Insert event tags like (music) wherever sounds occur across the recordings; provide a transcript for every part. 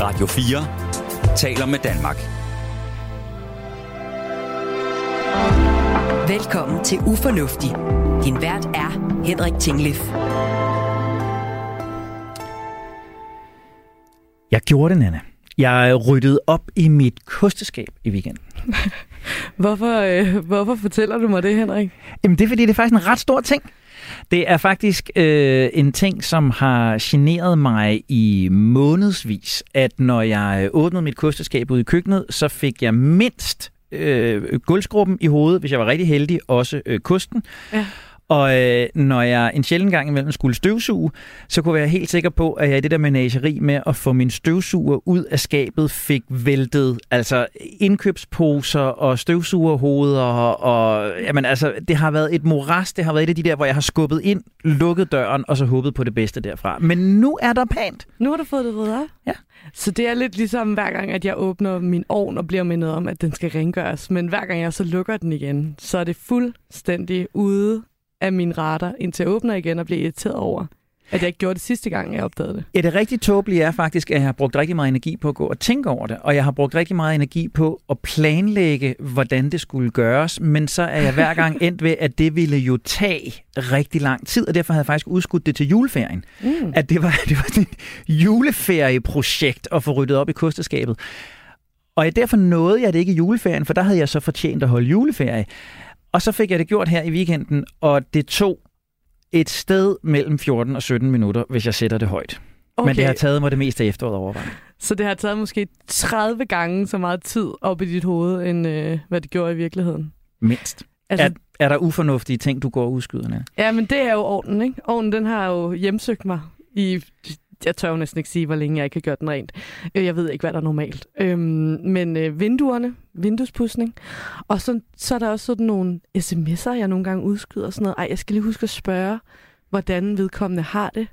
Radio 4 taler med Danmark. Velkommen til Ufornuftig. Din vært er Henrik Tinglif. Jeg gjorde det, Nana. Jeg ryddede op i mit kosteskab i weekenden. (laughs) Hvorfor, øh, hvorfor fortæller du mig det, Henrik? Jamen, det er fordi, det er faktisk en ret stor ting. Det er faktisk øh, en ting, som har generet mig i månedsvis, at når jeg åbnede mit kosteskab ude i køkkenet, så fik jeg mindst øh, gulvsgruppen i hovedet, hvis jeg var rigtig heldig, også øh, kosten. Ja. Og øh, når jeg en sjældent gang imellem skulle støvsuge, så kunne jeg være helt sikker på, at jeg i det der menageri med at få min støvsuger ud af skabet, fik væltet altså indkøbsposer og støvsugerhoveder. Og, jamen, altså, det har været et moras. Det har været et af de der, hvor jeg har skubbet ind, lukket døren og så håbet på det bedste derfra. Men nu er der pænt. Nu har du fået det op? Ja. Så det er lidt ligesom hver gang, at jeg åbner min ovn og bliver mindet om, at den skal rengøres. Men hver gang jeg så lukker den igen, så er det fuldstændig ude af min radar, indtil jeg åbner igen og bliver irriteret over, at jeg ikke gjorde det sidste gang, jeg opdagede det. Ja, det rigtig tåbelige er faktisk, at jeg har brugt rigtig meget energi på at gå og tænke over det, og jeg har brugt rigtig meget energi på at planlægge, hvordan det skulle gøres, men så er jeg hver gang (laughs) endt ved, at det ville jo tage rigtig lang tid, og derfor havde jeg faktisk udskudt det til juleferien. Mm. At det var, (laughs) det var sådan et juleferieprojekt at få ryddet op i kosteskabet. Og derfor nåede jeg det ikke i juleferien, for der havde jeg så fortjent at holde juleferie. Og så fik jeg det gjort her i weekenden, og det tog et sted mellem 14 og 17 minutter, hvis jeg sætter det højt. Okay. Men det har taget mig det meste af efteråret overveje. Så det har taget måske 30 gange så meget tid op i dit hoved, end øh, hvad det gjorde i virkeligheden? Mindst. Altså, er, er der ufornuftige ting, du går? Nær? Ja, men det er jo ovnen, ikke? Ovnen, den har jo hjemsøgt mig i jeg tør jo næsten ikke sige, hvor længe jeg ikke har gjort den rent. Øh, jeg ved ikke, hvad der er normalt. Øhm, men øh, vinduerne, vinduespudsning. Og så, så er der også sådan nogle sms'er, jeg nogle gange udskyder og sådan noget. Ej, jeg skal lige huske at spørge, hvordan vedkommende har det.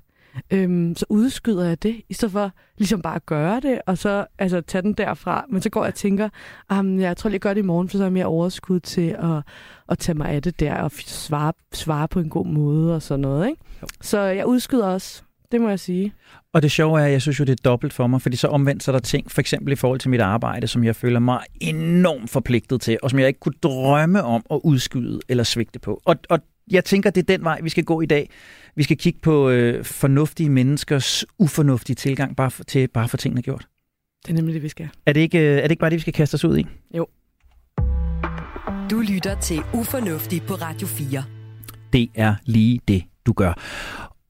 Øhm, så udskyder jeg det, i stedet for ligesom bare at gøre det, og så altså, tage den derfra. Men så går jeg og tænker, jeg tror lige, jeg gør det i morgen, for så er jeg mere overskud til at, at tage mig af det der, og svare, svare på en god måde og sådan noget. Ikke? Så jeg udskyder også det må jeg sige. Og det sjove er, at jeg synes jo, det er dobbelt for mig, fordi så omvendt så er der ting, for eksempel i forhold til mit arbejde, som jeg føler mig enormt forpligtet til, og som jeg ikke kunne drømme om at udskyde eller svigte på. Og, og jeg tænker, det er den vej, vi skal gå i dag. Vi skal kigge på øh, fornuftige menneskers ufornuftige tilgang bare for, til bare for tingene gjort. Det er nemlig det, vi skal. Er det, ikke, øh, er det ikke bare det, vi skal kaste os ud i? Jo. Du lytter til Ufornuftig på Radio 4. Det er lige det, du gør.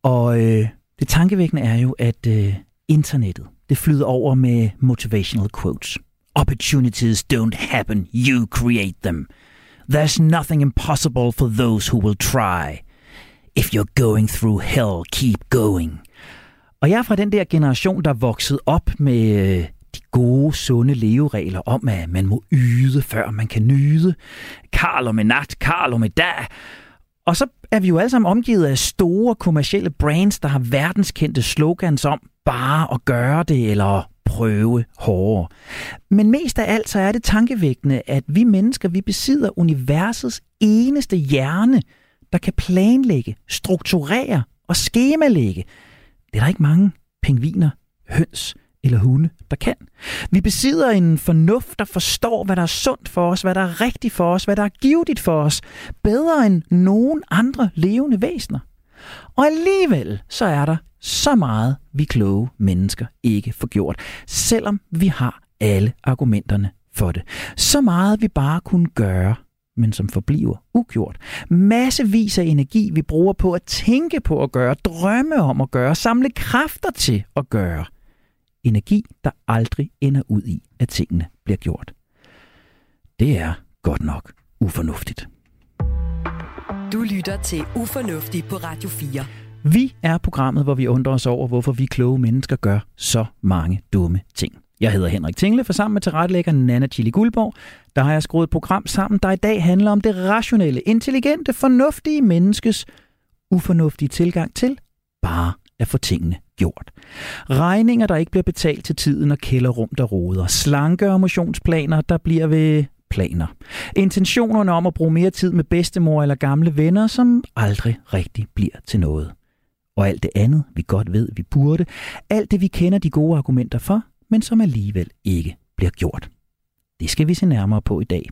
Og øh, det tankevækkende er jo, at øh, internettet, det flyder over med motivational quotes. Opportunities don't happen, you create them. There's nothing impossible for those who will try. If you're going through hell, keep going. Og jeg er fra den der generation, der voksede op med øh, de gode, sunde leveregler om, at man må yde, før man kan nyde. Karl om en nat, Karl om en dag. Og så er vi jo alle sammen omgivet af store kommercielle brands, der har verdenskendte slogans om bare at gøre det eller prøve hårdere. Men mest af alt så er det tankevækkende, at vi mennesker, vi besidder universets eneste hjerne, der kan planlægge, strukturere og skemalægge. Det er der ikke mange pingviner, høns eller hunde, der kan. Vi besidder en fornuft, der forstår, hvad der er sundt for os, hvad der er rigtigt for os, hvad der er givetigt for os, bedre end nogen andre levende væsener. Og alligevel så er der så meget, vi kloge mennesker ikke får gjort, selvom vi har alle argumenterne for det. Så meget vi bare kunne gøre, men som forbliver ugjort. Massevis af energi, vi bruger på at tænke på at gøre, drømme om at gøre, samle kræfter til at gøre energi, der aldrig ender ud i, at tingene bliver gjort. Det er godt nok ufornuftigt. Du lytter til Ufornuftig på Radio 4. Vi er programmet, hvor vi undrer os over, hvorfor vi kloge mennesker gør så mange dumme ting. Jeg hedder Henrik Tingle, for sammen med tilrettelægger Nana Chili Guldborg, der har jeg skruet et program sammen, der i dag handler om det rationelle, intelligente, fornuftige menneskes ufornuftige tilgang til bare at få tingene gjort. Regninger, der ikke bliver betalt til tiden, og kælderrum, der roder. Slanke og motionsplaner, der bliver ved planer. Intentionerne om at bruge mere tid med bedstemor eller gamle venner, som aldrig rigtig bliver til noget. Og alt det andet, vi godt ved, vi burde. Alt det, vi kender de gode argumenter for, men som alligevel ikke bliver gjort. Det skal vi se nærmere på i dag.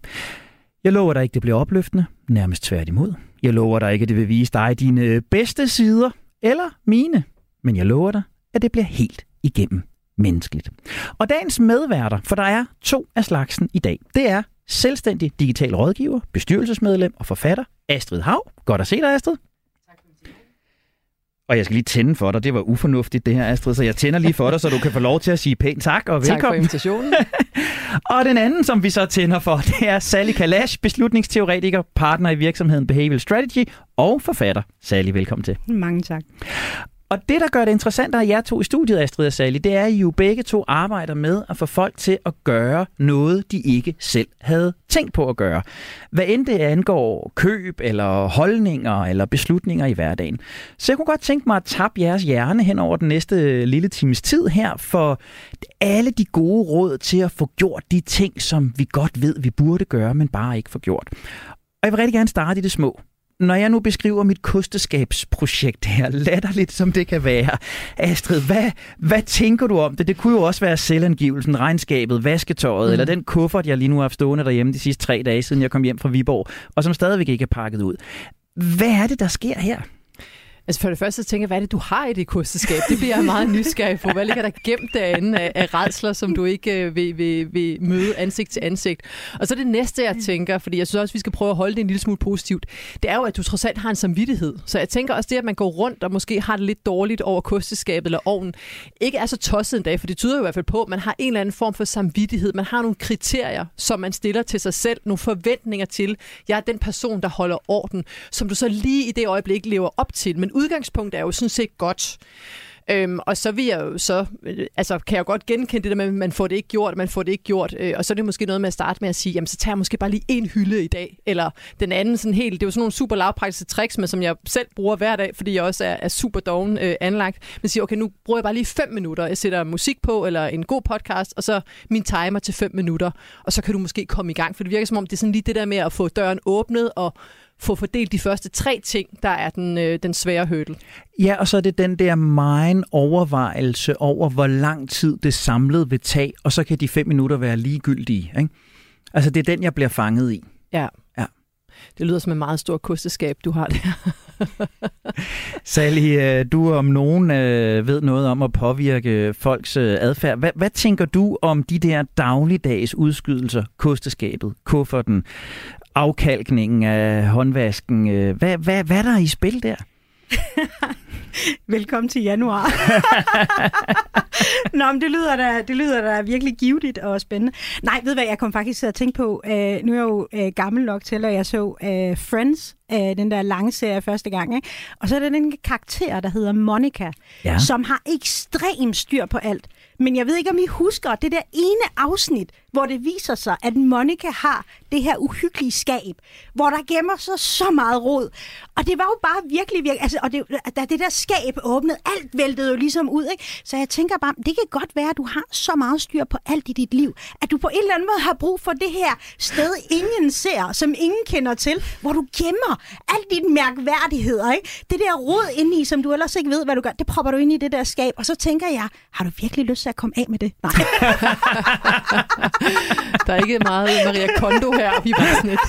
Jeg lover dig ikke, det bliver opløftende, nærmest tværtimod. Jeg lover dig ikke, at det vil vise dig dine bedste sider, eller mine. Men jeg lover dig, at det bliver helt igennem menneskeligt. Og dagens medværter, for der er to af slagsen i dag, det er selvstændig digital rådgiver, bestyrelsesmedlem og forfatter Astrid Hav. Godt at se dig, Astrid. Og jeg skal lige tænde for dig. Det var ufornuftigt, det her, Astrid. Så jeg tænder lige for dig, så du kan få lov til at sige pænt tak og velkommen. Tak for invitationen. (laughs) og den anden, som vi så tænder for, det er Sally Kalash, beslutningsteoretiker, partner i virksomheden Behavioral Strategy og forfatter. Sally, velkommen til. Mange tak. Og det, der gør det interessant at jer to i studiet, Astrid og Sally, det er, at I jo begge to arbejder med at få folk til at gøre noget, de ikke selv havde tænkt på at gøre. Hvad end det angår køb, eller holdninger, eller beslutninger i hverdagen. Så jeg kunne godt tænke mig at tabe jeres hjerne hen over den næste øh, lille times tid her, for alle de gode råd til at få gjort de ting, som vi godt ved, vi burde gøre, men bare ikke få gjort. Og jeg vil rigtig gerne starte i det små når jeg nu beskriver mit kosteskabsprojekt her, (laughs) latterligt som det kan være, Astrid, hvad, hvad tænker du om det? Det kunne jo også være selvangivelsen, regnskabet, vasketøjet, mm. eller den kuffert, jeg lige nu har haft stående derhjemme de sidste tre dage, siden jeg kom hjem fra Viborg, og som stadigvæk ikke er pakket ud. Hvad er det, der sker her? Altså for det første så tænker jeg, hvad er det, du har i det kosteskab? Det bliver jeg meget nysgerrig på. Hvad ligger der gemt derinde af, af redsler, som du ikke øh, vil, vil, vil møde ansigt til ansigt? Og så det næste, jeg tænker, fordi jeg synes også, vi skal prøve at holde det en lille smule positivt, det er jo, at du trods alt har en samvittighed. Så jeg tænker også det, at man går rundt og måske har det lidt dårligt over kosteskabet eller ovnen, ikke er så tosset en dag, for det tyder jo i hvert fald på, at man har en eller anden form for samvittighed. Man har nogle kriterier, som man stiller til sig selv, nogle forventninger til, jeg er den person, der holder orden, som du så lige i det øjeblik lever op til. Men udgangspunkt er jo sådan set godt. Øhm, og så vil jeg jo så, øh, altså kan jeg godt genkende det der med, at man får det ikke gjort, man får det ikke gjort. Øh, og så er det måske noget med at starte med at sige, jamen så tager jeg måske bare lige en hylde i dag. Eller den anden sådan helt, det er jo sådan nogle super lavpraktiske tricks, men som jeg selv bruger hver dag, fordi jeg også er, er super doven øh, anlagt. Men siger, okay, nu bruger jeg bare lige fem minutter. Jeg sætter musik på, eller en god podcast, og så min timer til fem minutter. Og så kan du måske komme i gang. For det virker som om, det er sådan lige det der med at få døren åbnet, og få fordelt de første tre ting, der er den, øh, den svære hurdle. Ja, og så er det den der meget overvejelse over, hvor lang tid det samlet vil tage, og så kan de fem minutter være ligegyldige. Ikke? Altså, det er den, jeg bliver fanget i. Ja. ja. Det lyder som en meget stor kosteskab, du har der. (laughs) Sally, øh, du om nogen øh, ved noget om at påvirke folks øh, adfærd. Hvad, hvad tænker du om de der dagligdags udskydelser, kosteskabet, kufferten, afkalkningen af håndvasken. Øh, hvad, hvad, hvad er der i spil der? (laughs) Velkommen til januar. (laughs) Nå, men det lyder, da, det lyder da virkelig givetigt og spændende. Nej, ved hvad, jeg kom faktisk til at tænke på, uh, nu er jeg jo uh, gammel nok til, at jeg så uh, Friends, uh, den der lange serie første gang, ikke? og så er der den karakter, der hedder Monica, ja. som har ekstrem styr på alt. Men jeg ved ikke, om I husker det der ene afsnit, hvor det viser sig, at Monica har det her uhyggelige skab, hvor der gemmer sig så meget rod. Og det var jo bare virkelig, virkelig altså, og det, da det der skab åbnede, alt væltede jo ligesom ud. Ikke? Så jeg tænker bare, det kan godt være, at du har så meget styr på alt i dit liv, at du på en eller anden måde har brug for det her sted, ingen ser, som ingen kender til, hvor du gemmer alt dine mærkværdigheder. Ikke? Det der rod inde i, som du ellers ikke ved, hvad du gør, det propper du ind i det der skab. Og så tænker jeg, har du virkelig lyst til at komme af med det? Nej. (laughs) der er ikke meget Maria Kondo her. Vi er bare sådan lidt.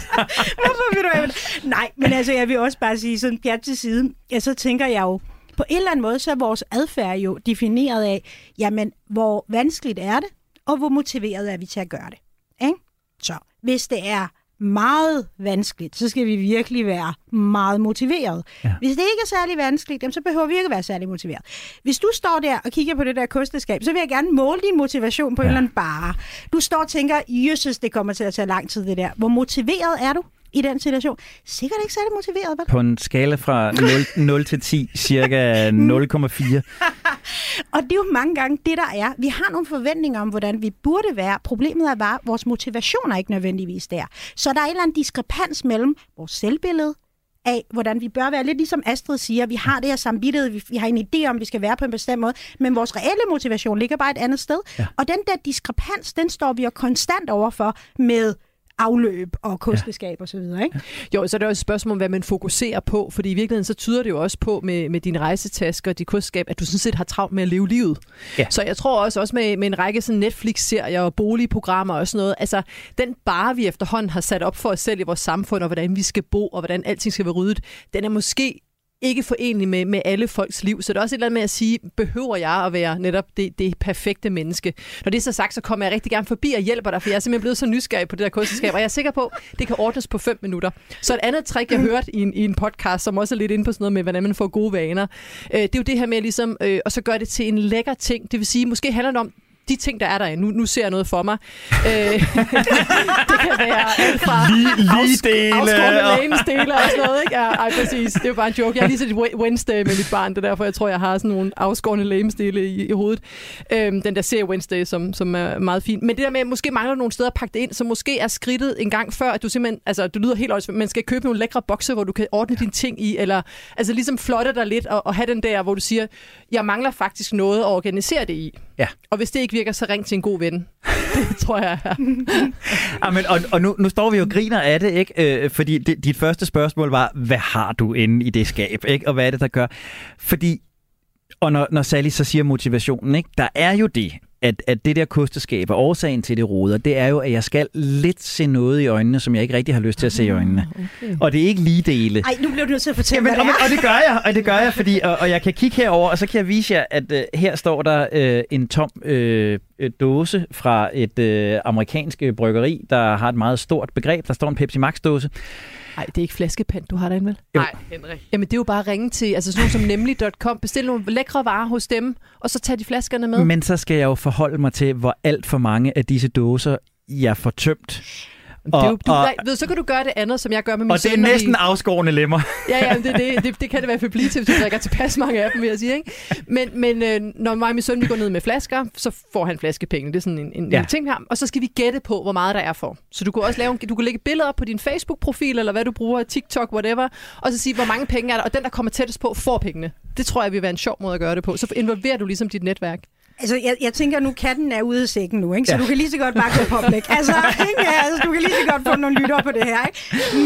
Hvorfor vil du have? Nej, men altså, jeg vil også bare sige sådan pjat til side. Ja, så tænker jeg jo, på en eller anden måde, så er vores adfærd jo defineret af, jamen, hvor vanskeligt er det, og hvor motiveret er vi til at gøre det. Ikke? Så hvis det er meget vanskeligt, så skal vi virkelig være meget motiveret. Ja. Hvis det ikke er særlig vanskeligt, så behøver vi ikke være særlig motiveret. Hvis du står der og kigger på det der kosteskab, så vil jeg gerne måle din motivation på ja. en eller anden bare. Du står og tænker, jøsses, det kommer til at tage lang tid det der. Hvor motiveret er du? I den situation. Sikkert ikke særlig motiveret, vel? På en skala fra 0, 0 (laughs) til 10, cirka 0,4. og det er jo mange gange det, der er. Vi har nogle forventninger om, hvordan vi burde være. Problemet er bare, at vores motivation er ikke nødvendigvis der. Så der er en eller anden diskrepans mellem vores selvbillede, af, hvordan vi bør være. Lidt ligesom Astrid siger, vi har det her samvittighed, vi, vi har en idé om, vi skal være på en bestemt måde, men vores reelle motivation ligger bare et andet sted. Ja. Og den der diskrepans, den står vi jo konstant overfor med afløb og kosteskab ja. og så videre, ikke? Jo, så er det også et spørgsmål om, hvad man fokuserer på, fordi i virkeligheden så tyder det jo også på med, med din rejsetaske og dit kosteskab, at du sådan set har travlt med at leve livet. Ja. Så jeg tror også, også med, med en række sådan Netflix-serier og boligprogrammer og sådan noget, altså den bare vi efterhånden har sat op for os selv i vores samfund, og hvordan vi skal bo, og hvordan alting skal være ryddet, den er måske ikke forenlig med, med alle folks liv. Så det er også et eller andet med at sige, behøver jeg at være netop det, det perfekte menneske? Når det er så sagt, så kommer jeg rigtig gerne forbi og hjælper dig, for jeg er simpelthen blevet så nysgerrig på det der kosteskab, og jeg er sikker på, det kan ordnes på fem minutter. Så et andet trick, jeg hørte i en, i en podcast, som også er lidt inde på sådan noget med, hvordan man får gode vaner, øh, det er jo det her med ligesom, øh, og så gøre det til en lækker ting. Det vil sige, måske handler det om, de ting, der er der, nu, nu ser jeg noget for mig. Øh, (laughs) det kan være alt fra Lige- lige dele, afskårne og- sådan noget. Ikke? Ja, ej, præcis. Det er jo bare en joke. Jeg har lige set et Wednesday med mit barn, det er derfor, jeg tror, jeg har sådan nogle afskårne lægemsdele i, i hovedet. Øhm, den der serie Wednesday, som, som er meget fin. Men det der med, at måske mangler nogle steder at pakke det ind, så måske er skridtet en gang før, at du simpelthen, altså du lyder helt åndssvagt, man skal købe nogle lækre bokse, hvor du kan ordne dine ting i, eller altså ligesom flotte dig lidt og, og have den der, hvor du siger, jeg mangler faktisk noget at organisere det i. Ja. Og hvis det ikke virker, så ring til en god ven. (laughs) Det tror jeg er. (laughs) Amen, og og nu, nu står vi jo og griner af det, ikke? Øh, fordi det, dit første spørgsmål var, hvad har du inde i det skab? Ikke? Og hvad er det, der gør? Fordi, og når, når Sally så siger motivationen, ikke? der er jo det, at, at det der kosteskab og årsagen til det roder, det er jo, at jeg skal lidt se noget i øjnene, som jeg ikke rigtig har lyst til at se i øjnene. Okay. Og det er ikke lige dele. Ej, nu bliver du nødt til at fortælle, Jamen, hvad og, det er. og det gør jeg, og det gør jeg, fordi, og, og jeg kan kigge herover, og så kan jeg vise jer, at øh, her står der øh, en tom øh, øh, dåse fra et øh, amerikansk bryggeri, der har et meget stort begreb. Der står en Pepsi Max dåse. Nej, det er ikke flaskepand, du har derinde, vel? Nej, Henrik. Jamen, det er jo bare at ringe til altså sådan nogle som nemlig.com, bestil nogle lækre varer hos dem, og så tage de flaskerne med. Men så skal jeg jo forholde mig til, hvor alt for mange af disse dåser, jeg får tømt. Det er jo, du, og- nej, ved, så kan du gøre det andet, som jeg gør med min Og det er når vi- næsten afskårende lemmer. (laughs) Ja, ja, det, det, det, det kan det i hvert fald blive til, hvis du drikker tilpas mange af dem, vil jeg sige. Ikke? Men, men øh, når mig og min søn vi går ned med flasker, så får han flaskepenge. Det er sådan en, en Ja. ting her. Og så skal vi gætte på, hvor meget der er for. Så du kan også lave en, du kan lægge billeder på din Facebook-profil, eller hvad du bruger, TikTok, whatever, og så sige, hvor mange penge er der, og den, der kommer tættest på, får pengene. Det tror jeg vil være en sjov måde at gøre det på. Så involverer du ligesom dit netværk. Altså, jeg, jeg tænker, nu katten er ude af sækken nu, ikke? så Ja. du kan lige så godt bare gå public. Altså, (laughs) ikke? Altså, du kan lige så godt få nogle lytter på det her. Ikke?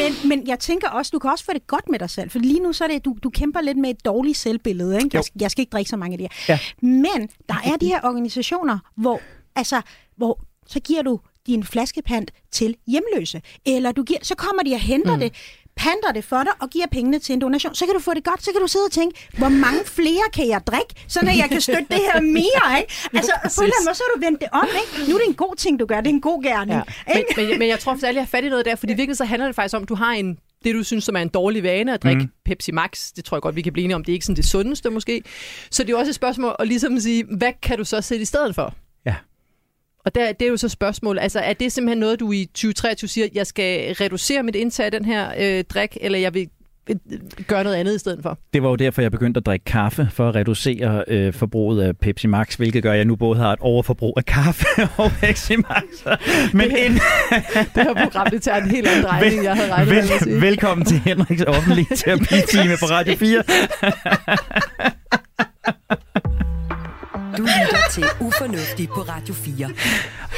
Men, men jeg tænker også, du kan også få det godt med dig selv, for lige nu så er det, du, du kæmper lidt med et dårligt selvbillede. Ikke? Jeg, skal- jeg skal ikke drikke så mange af de her. Ja. Men der er de her organisationer, hvor, altså, hvor så giver du din flaskepant til hjemløse. Eller du giver, så kommer de og henter mm. det, panter det for dig og giver pengene til en donation. Så kan du få det godt, så kan du sidde og tænke, hvor mange flere kan jeg drikke, så jeg kan støtte det her mere. Ikke? (laughs) Altså, på en eller anden måde, så har du vendt det om. Ikke? Nu er det en god ting, du gør. Det er en god gerning. Ja. Men, men, men jeg tror faktisk, at jeg har fat i noget der, fordi virkelig så handler det faktisk om, at du har en det, du synes, som er en dårlig vane at drikke mm. Pepsi Max. Det tror jeg godt, vi kan blive enige om. Det er ikke sådan det sundeste måske. Så det er jo også et spørgsmål at ligesom sige, hvad kan du så sætte i stedet for? Og der, det er jo så spørgsmålet. Altså, er det simpelthen noget, du i 2023 siger, jeg skal reducere mit indtag af den her øh, drik, eller jeg vil øh, gøre noget andet i stedet for? Det var jo derfor, jeg begyndte at drikke kaffe, for at reducere øh, forbruget af Pepsi Max, hvilket gør, at jeg nu både har et overforbrug af kaffe (laughs) og Pepsi Max. Men Det- ind, (laughs) Det her program, det tager en helt anden drejning, end jeg havde regnet med at vel, sige. velkommen til Henriks offentlige terapitime på Radio 4. (laughs) Du lytter til Ufornuftigt på Radio 4.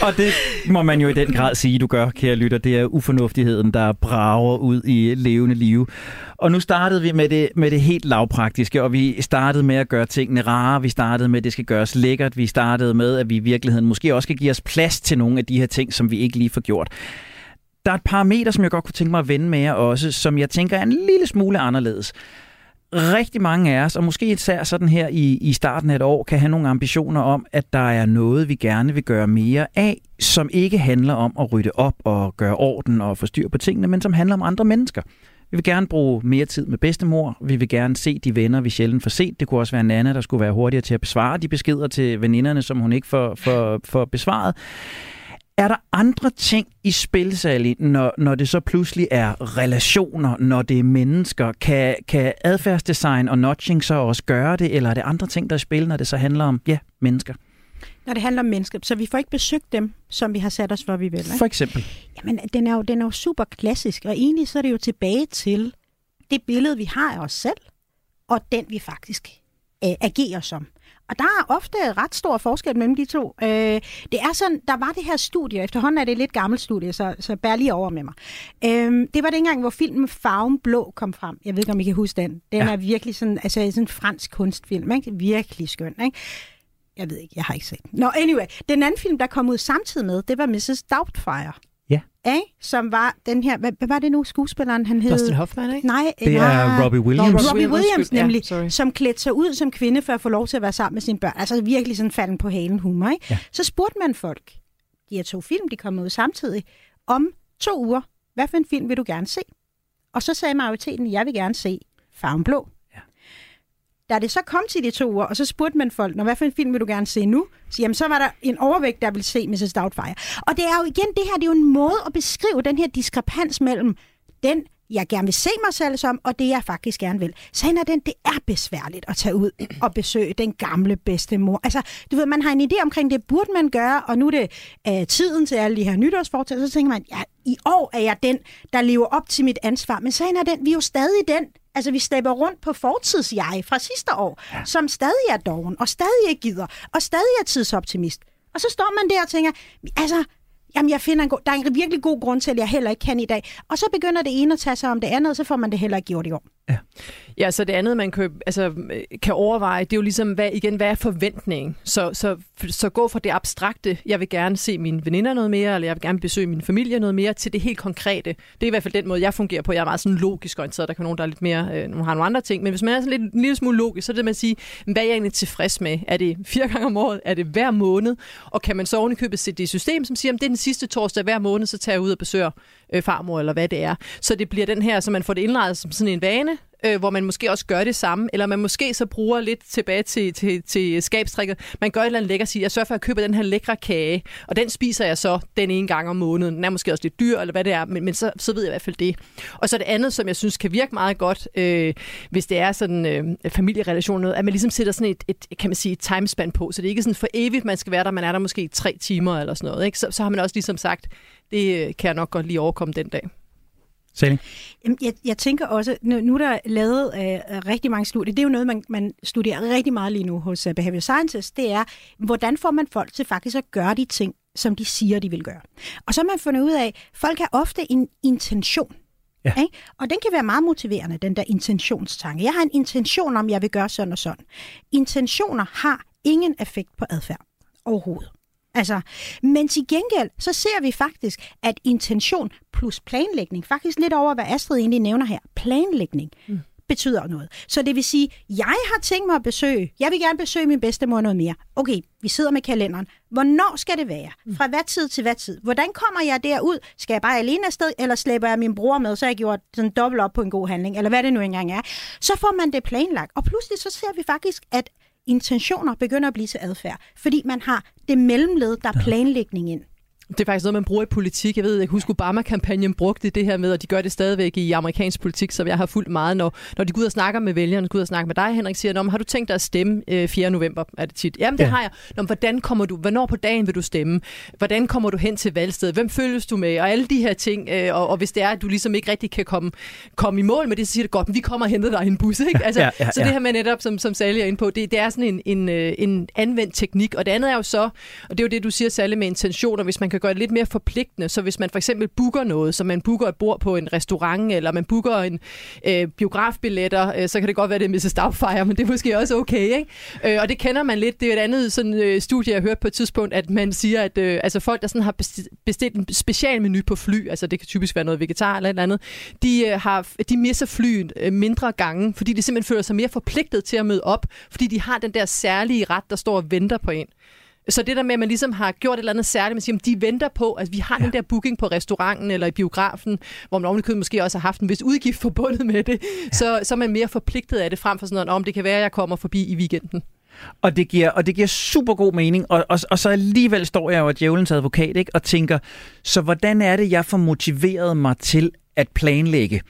Og det må man jo i den grad sige, du gør, kære lytter. Det er ufornuftigheden, der brager ud i levende liv. Og nu startede vi med det, med det helt lavpraktiske, og vi startede med at gøre tingene rare. Vi startede med, at det skal gøres lækkert. Vi startede med, at vi i virkeligheden måske også skal give os plads til nogle af de her ting, som vi ikke lige får gjort. Der er et parameter, som jeg godt kunne tænke mig at vende med jer også, som jeg tænker er en lille smule anderledes. Rigtig mange af os, og måske især sådan her i, i starten af et år, kan have nogle ambitioner om, at der er noget, vi gerne vil gøre mere af, som ikke handler om at rydde op og gøre orden og få styr på tingene, men som handler om andre mennesker. Vi vil gerne bruge mere tid med bedstemor. Vi vil gerne se de venner, vi sjældent får set. Det kunne også være Nana, der skulle være hurtigere til at besvare de beskeder til veninderne, som hun ikke får, får, får besvaret. Er der andre ting i spil, Sally, når, når det så pludselig er relationer, når det er mennesker? Kan, kan adfærdsdesign og nudging så også gøre det, eller er det andre ting, der er i spil, når det så handler om, ja, mennesker? Når det handler om mennesker, så vi får ikke besøgt dem, som vi har sat os for, vi vil. Ikke? For eksempel. Jamen, den er, jo, den er jo super klassisk, og egentlig så er det jo tilbage til det billede, vi har af os selv, og den vi faktisk øh, agerer som. Og der er ofte ret stor forskel mellem de to. Øh, det er sådan, der var det her studie, efterhånden er det et lidt gammelt studie, så, så bær lige over med mig. Øh, det var dengang, hvor filmen Farven Blå kom frem. Jeg ved ikke, om I kan huske den. Den ja. er virkelig sådan, altså sådan en fransk kunstfilm, ikke? Virkelig skøn, ikke? Jeg ved ikke, jeg har ikke set den. Nå, anyway. Den anden film, der kom ud samtidig med, det var Mrs. Doubtfire. Ikke? Som var den her... Hvad, hvad var det nu, skuespilleren? Han hed... Dustin Hoffman, ikke? Nej, Det nej. er Robbie Williams. Robbie Robbie Williams, Williams, ja, nemlig, sorry. som klædte sig ud som kvinde for at få lov til at være sammen med sine børn. Altså virkelig sådan falden på halen humor. Ikke? Ja. Så spurgte man folk, de her to film, de kom ud samtidig, om to uger, hvad for en film vil du gerne se? Og så sagde majoriteten, jeg vil gerne se Farven Blå. Da det så kom til de to uger, og så spurgte man folk, Nå, hvad for en film vil du gerne se nu? Så, jamen, så var der en overvægt, der ville se Mrs. Doubtfire. Og det er jo igen, det her det er jo en måde at beskrive den her diskrepans mellem den, jeg gerne vil se mig selv som, og det, jeg faktisk gerne vil. Sagen er den, det er besværligt at tage ud og besøge den gamle bedstemor. Altså, du ved, man har en idé omkring, det burde man gøre, og nu er det øh, tiden til alle de her nytårsfortæller, så tænker man, ja, i år er jeg den, der lever op til mit ansvar. Men sagen er den, vi er jo stadig den, altså vi slæber rundt på fortidsjeg fra sidste år, ja. som stadig er doven, og stadig ikke gider, og stadig er tidsoptimist. Og så står man der og tænker, altså, Jamen, jeg finder en god, der er en virkelig god grund til, at jeg heller ikke kan i dag. Og så begynder det ene at tage sig om det andet, og så får man det heller ikke gjort i år. Ja, ja, så det andet, man kan, altså, kan overveje, det er jo ligesom, hvad, igen, hvad er forventningen? Så, så, så gå fra det abstrakte, jeg vil gerne se mine veninder noget mere, eller jeg vil gerne besøge min familie noget mere, til det helt konkrete. Det er i hvert fald den måde, jeg fungerer på. Jeg er meget sådan logisk orienteret. Der kan nogen, der er lidt mere, øh, nogen har nogle andre ting. Men hvis man er sådan lidt, en lille smule logisk, så er det med at sige, hvad er jeg egentlig tilfreds med? Er det fire gange om året? Er det hver måned? Og kan man så ovenikøbet sætte det i system, som siger, at det er den sidste torsdag hver måned, så tager jeg ud og besøger øh, farmor, eller hvad det er. Så det bliver den her, så man får det indrettet som sådan en vane, øh, hvor man måske også gør det samme, eller man måske så bruger lidt tilbage til, til, til skabstrikket. Man gør et eller andet lækker, siger, jeg sørger for at købe den her lækre kage, og den spiser jeg så den ene gang om måneden. Den er måske også lidt dyr, eller hvad det er, men, men så, så ved jeg i hvert fald det. Og så det andet, som jeg synes kan virke meget godt, øh, hvis det er sådan øh, familierelation, noget, at man ligesom sætter sådan et, et, kan man sige, et timespan på, så det er ikke sådan for evigt, man skal være der, man er der måske i tre timer eller sådan noget. Ikke? Så, så har man også ligesom sagt, det øh, kan jeg nok godt lige overkomme den dag. Jamen, jeg, jeg tænker også, nu, nu er der lavet øh, rigtig mange studier, det er jo noget, man, man studerer rigtig meget lige nu hos uh, Behavioral Sciences, det er, hvordan får man folk til faktisk at gøre de ting, som de siger, de vil gøre. Og så har man fundet ud af, at folk har ofte en intention. Ja. Ikke? Og den kan være meget motiverende, den der intentionstanke. Jeg har en intention om, jeg vil gøre sådan og sådan. Intentioner har ingen effekt på adfærd overhovedet. Altså, men til gengæld, så ser vi faktisk, at intention plus planlægning, faktisk lidt over, hvad Astrid egentlig nævner her, planlægning, mm. betyder noget. Så det vil sige, jeg har tænkt mig at besøge, jeg vil gerne besøge min bedstemor noget mere. Okay, vi sidder med kalenderen. Hvornår skal det være? Fra hvad tid til hvad tid? Hvordan kommer jeg derud? Skal jeg bare alene afsted, eller slæber jeg min bror med, så jeg gjort sådan dobbelt op på en god handling, eller hvad det nu engang er. Så får man det planlagt, og pludselig så ser vi faktisk, at intentioner begynder at blive til adfærd, fordi man har det mellemled, der er planlægning ind. Det er faktisk noget, man bruger i politik. Jeg ved, jeg husker Obama-kampagnen brugte det her med, og de gør det stadigvæk i amerikansk politik, som jeg har fulgt meget, når, når de går ud og snakker med vælgerne, går ud og snakker med dig, Henrik, siger, har du tænkt dig at stemme øh, 4. november, er det tit. Jamen, det Ja. har jeg. Nå, hvordan kommer du, hvornår på dagen vil du stemme? Hvordan kommer du hen til valgstedet? Hvem følges du med? Og alle de her ting. Øh, og, og, hvis det er, at du ligesom ikke rigtig kan komme, komme i mål med det, så siger det godt, men vi kommer og henter dig i en bus, ikke? Altså, Ja, ja, Så ja. det her med netop, som, som Sally er inde på, det, det er sådan en, en, øh, en anvendt teknik. Og det andet er jo så, og det er jo det, du siger, Sally, med intentioner, hvis man kan gøre det lidt mere forpligtende. Så hvis man for eksempel booker noget, så man booker et bord på en restaurant, eller man booker en øh, biografbilletter, øh, så kan det godt være, det er Mrs. Doubtfire, men det er måske også okay, ikke? Øh, og det kender man lidt. Det er et andet sådan, øh, studie, jeg hørte på et tidspunkt, at man siger, at øh, altså folk, der sådan har bestilt en specialmenu på fly, altså det kan typisk være noget vegetar eller et eller andet, de, øh, har, de misser flyet øh, mindre gange, fordi de simpelthen føler sig mere forpligtet til at møde op, fordi de har den der særlige ret, der står og venter på en. Så det der med, at man ligesom har gjort et eller andet særligt, man siger, at de venter på, at vi har ja. den der booking på restauranten eller i biografen, hvor man ovenikøbet måske også har haft en vis udgift forbundet med det, ja. så, så er man mere forpligtet af det, frem for sådan noget, om det kan være, at jeg kommer forbi i weekenden. Og det giver, og det giver super god mening, og, og, og så alligevel står jeg jo af djævelens advokat, ikke? og tænker, så hvordan er det, jeg får motiveret mig til at planlægge?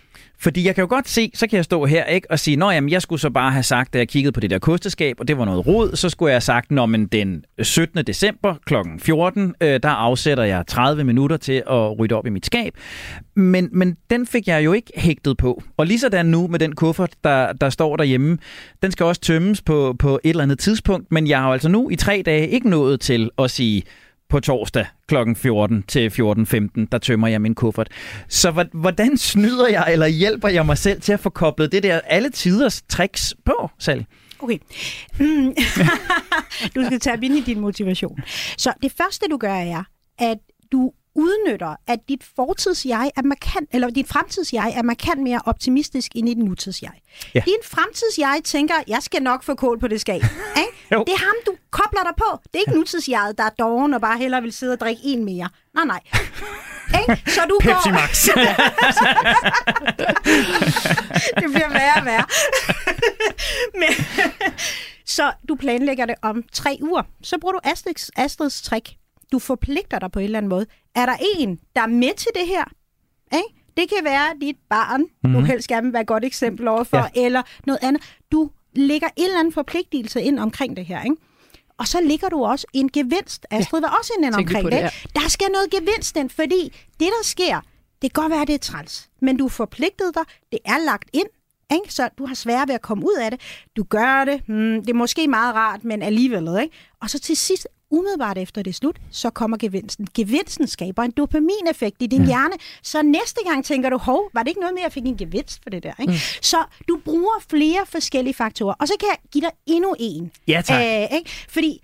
Fordi jeg kan jo godt se, så kan jeg stå her ikke og sige, nå jamen, jeg skulle så bare have sagt, da jeg kiggede på det der kosteskab, og det var noget rod, så skulle jeg have sagt, når men den øh, 17. december kl. 14, øh, der afsætter jeg 30 minutter til at rydde op i mit skab. Men, men den fik jeg jo ikke hægtet på. Og lige sådan nu med den kuffert, der, der står derhjemme, den skal også tømmes på, på et eller andet tidspunkt, men jeg har jo altså nu i tre dage ikke nået til at sige, på torsdag kl. 14 til 14.15, der tømmer jeg min kuffert. Så hvordan snyder jeg, eller hjælper jeg mig selv til at få koblet det der alle tiders tricks på, Sally? Okay. Mm. (laughs) du skal tage ind i din motivation. Så det første, du gør, er, at du udnytter, at dit fortids-jeg er markant, eller dit fremtids-jeg er markant mere optimistisk end i dit nutids-jeg. Ja. Din fremtids-jeg tænker, jeg skal nok få kål på det skab. (laughs) Det er ham, du kobler dig på. Det er ikke nutids-jeget, der er doven og bare hellere vil sidde og drikke en mere. Nej, nej. Ikke? Så du (laughs) Pepsi går... Max. (laughs) det bliver værre og værre. Men, så du planlægger det om tre uger. Så bruger du Astrids, Astrids trick du forpligter dig på en eller anden måde. Er der en, der er med til det her? Ikke? Det kan være dit barn, mm. du mhm. helst gerne vil være et godt eksempel overfor, ja. eller noget andet. Du lægger en eller anden forpligtelse ind omkring det her. Ikke? Og så ligger du også en gevinst. Astrid ja. var også ind omkring det. det ja. Der skal noget gevinst ind, fordi det, der sker, det kan godt være, det er træls, men du er forpligtet dig, det er lagt ind, ikke? så du har svært ved at komme ud af det. Du gør det, hmm, det er måske meget rart, men alligevel. Ikke? Og så til sidst umiddelbart efter det er slut, så kommer gevinsten. Gevinsten skaber en dopamineffekt i din ja. hjerne, så næste gang tænker du, hov, var det ikke noget med, at jeg fik en gevinst for det der? Ikke? Mm. Så du bruger flere forskellige faktorer, og så kan jeg give dig endnu en. Ja, tak. Æh, ikke? Fordi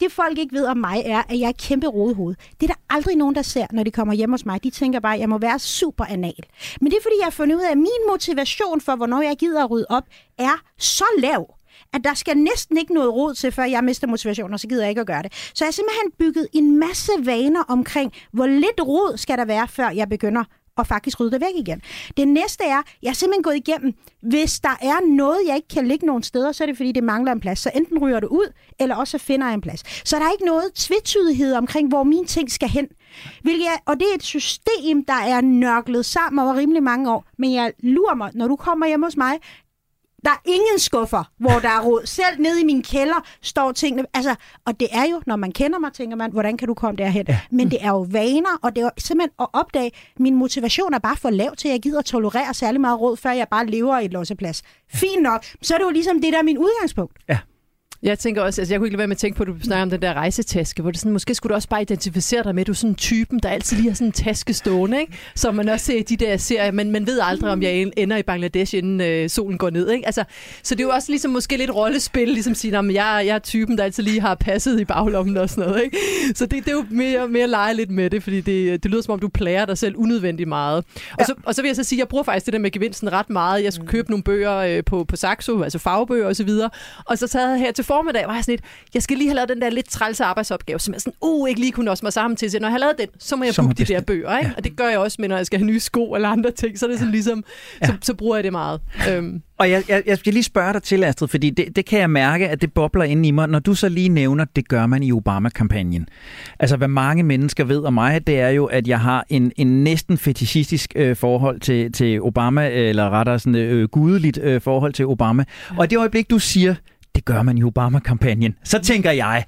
det folk ikke ved om mig er, at jeg er kæmpe rodehoved. Det er der aldrig nogen, der ser, når de kommer hjem hos mig. De tænker bare, at jeg må være super anal. Men det er fordi, jeg har fundet ud af, at min motivation for, hvornår jeg gider at rydde op, er så lav, at der skal næsten ikke noget råd til, før jeg mister motivation, og så gider jeg ikke at gøre det. Så jeg har simpelthen bygget en masse vaner omkring, hvor lidt råd skal der være, før jeg begynder at faktisk rydde det væk igen. Det næste er, jeg har simpelthen gået igennem, hvis der er noget, jeg ikke kan ligge nogen steder, så er det fordi, det mangler en plads. Så enten ryger det ud, eller også finder jeg en plads. Så der er ikke noget tvetydighed omkring, hvor mine ting skal hen. Hvilket er, og det er et system, der er nørklet sammen over rimelig mange år. Men jeg lurer mig, når du kommer hjem hos mig, der er ingen skuffer, hvor der er råd. Selv nede i min kælder står tingene. Altså, og det er jo, når man kender mig, tænker man, hvordan kan du komme derhen? Ja. Men det er jo vaner, og det er jo simpelthen at opdage, min motivation er bare for lav til, at jeg gider at tolerere særlig meget råd, før jeg bare lever i et losseplads. Fint nok. Så er det jo ligesom det, der er min udgangspunkt. Ja. Jeg tænker også, altså jeg kunne ikke lade være med at tænke på, at du snakker om den der rejsetaske, hvor det sådan, måske skulle du også bare identificere dig med, at du er sådan en typen, der altid lige har sådan en taske stående, ikke? Så man også ser de der serier, men man ved aldrig, om jeg ender i Bangladesh, inden øh, solen går ned, ikke? Altså, så det er jo også ligesom måske lidt rollespil, ligesom at sige, at jeg, jeg er typen, der altid lige har passet i baglommen og sådan noget, ikke? Så det, det er jo mere, mere lege lidt med det, fordi det, det lyder som om, du plager dig selv unødvendigt meget. Og, ja. så, og så vil jeg så sige, at jeg bruger faktisk det der med gevinsten ret meget. Jeg skulle købe nogle bøger øh, på, på Saxo, altså fagbøger osv., og, og så sad jeg her til formiddag, var jeg sådan lidt, jeg skal lige have lavet den der lidt trælse arbejdsopgave, som jeg sådan, uh, ikke lige kunne også mig sammen til. Så når jeg har lavet den, så må jeg booke de der bøger, ikke? Ja. Og det gør jeg også med, når jeg skal have nye sko eller andre ting. Så er det sådan ligesom, ja. så, så bruger jeg det meget. Øhm. Og jeg, jeg, jeg skal lige spørge dig til, Astrid, fordi det, det kan jeg mærke, at det bobler ind i mig, når du så lige nævner, det gør man i Obama-kampagnen. Altså, hvad mange mennesker ved om mig, det er jo, at jeg har en, en næsten fetishistisk øh, forhold til, til Obama, eller rettere sådan øh, gudeligt øh, forhold til Obama. Og det øjeblik, du siger, det gør man i Obama-kampagnen. Så tænker jeg,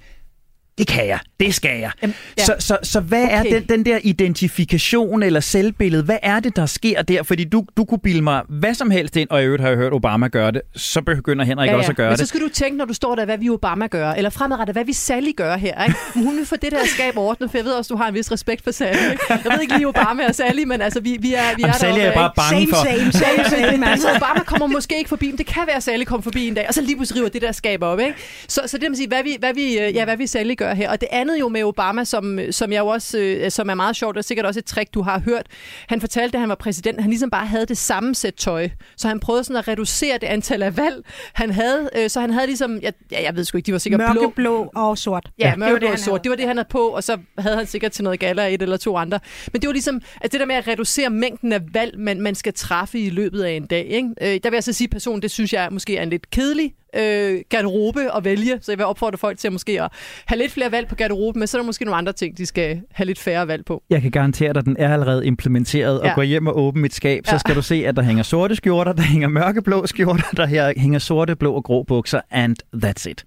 det kan jeg, det skal jeg. Jamen, ja. så, så, så hvad okay. er den, den der identifikation eller selvbillede? Hvad er det, der sker der? Fordi du, du kunne bilde mig hvad som helst ind, og i øvrigt har jeg hørt Obama gøre det, så begynder Henrik ja, ja. også at gøre Men det. så skal du tænke, når du står der, hvad vi Obama gør, eller fremadrettet, hvad vi Sally gør her. Ikke? Hun vil få det der skab ordnet, for jeg ved også, du har en vis respekt for Sally. Ikke? Jeg ved ikke lige Obama og Sally, men altså, vi, vi er, vi er Jamen, Sally er bare bange for. Same, same, same, (laughs) same. altså, Obama kommer måske ikke forbi, men det kan være, at Sally kommer forbi en dag, og så lige pludselig river det der skab op. Ikke? Så, så det vil sige, hvad vi, hvad vi, ja, hvad vi Sally gør her. Og det andet jo med Obama, som, som jeg jo også, øh, som er meget sjovt, og sikkert også et trick, du har hørt. Han fortalte, da han var præsident, han ligesom bare havde det samme sæt tøj. Så han prøvede sådan at reducere det antal af valg, han havde. Øh, så han havde ligesom, jeg, ja, jeg ved sgu ikke, de var sikkert Mørke, blå. blå og sort. Ja, ja mørkeblå og sort. Det var det, han havde på, og så havde han sikkert til noget gala et eller to andre. Men det var ligesom, at det der med at reducere mængden af valg, man, man skal træffe i løbet af en dag. Ikke? Øh, der vil jeg så sige, at personen, det synes jeg måske er en lidt kedelig øh, garderobe at vælge, så jeg vil opfordre folk til at måske at have lidt flere valg på garderoben, men så er der måske nogle andre ting, de skal have lidt færre valg på. Jeg kan garantere dig, at den er allerede implementeret, ja. Ja. og gå hjem og åbne mit skab, så Ja. skal du se, at der hænger sorte skjorter, der hænger mørkeblå skjorter, der her hænger sorte, blå og grå bukser, and that's it.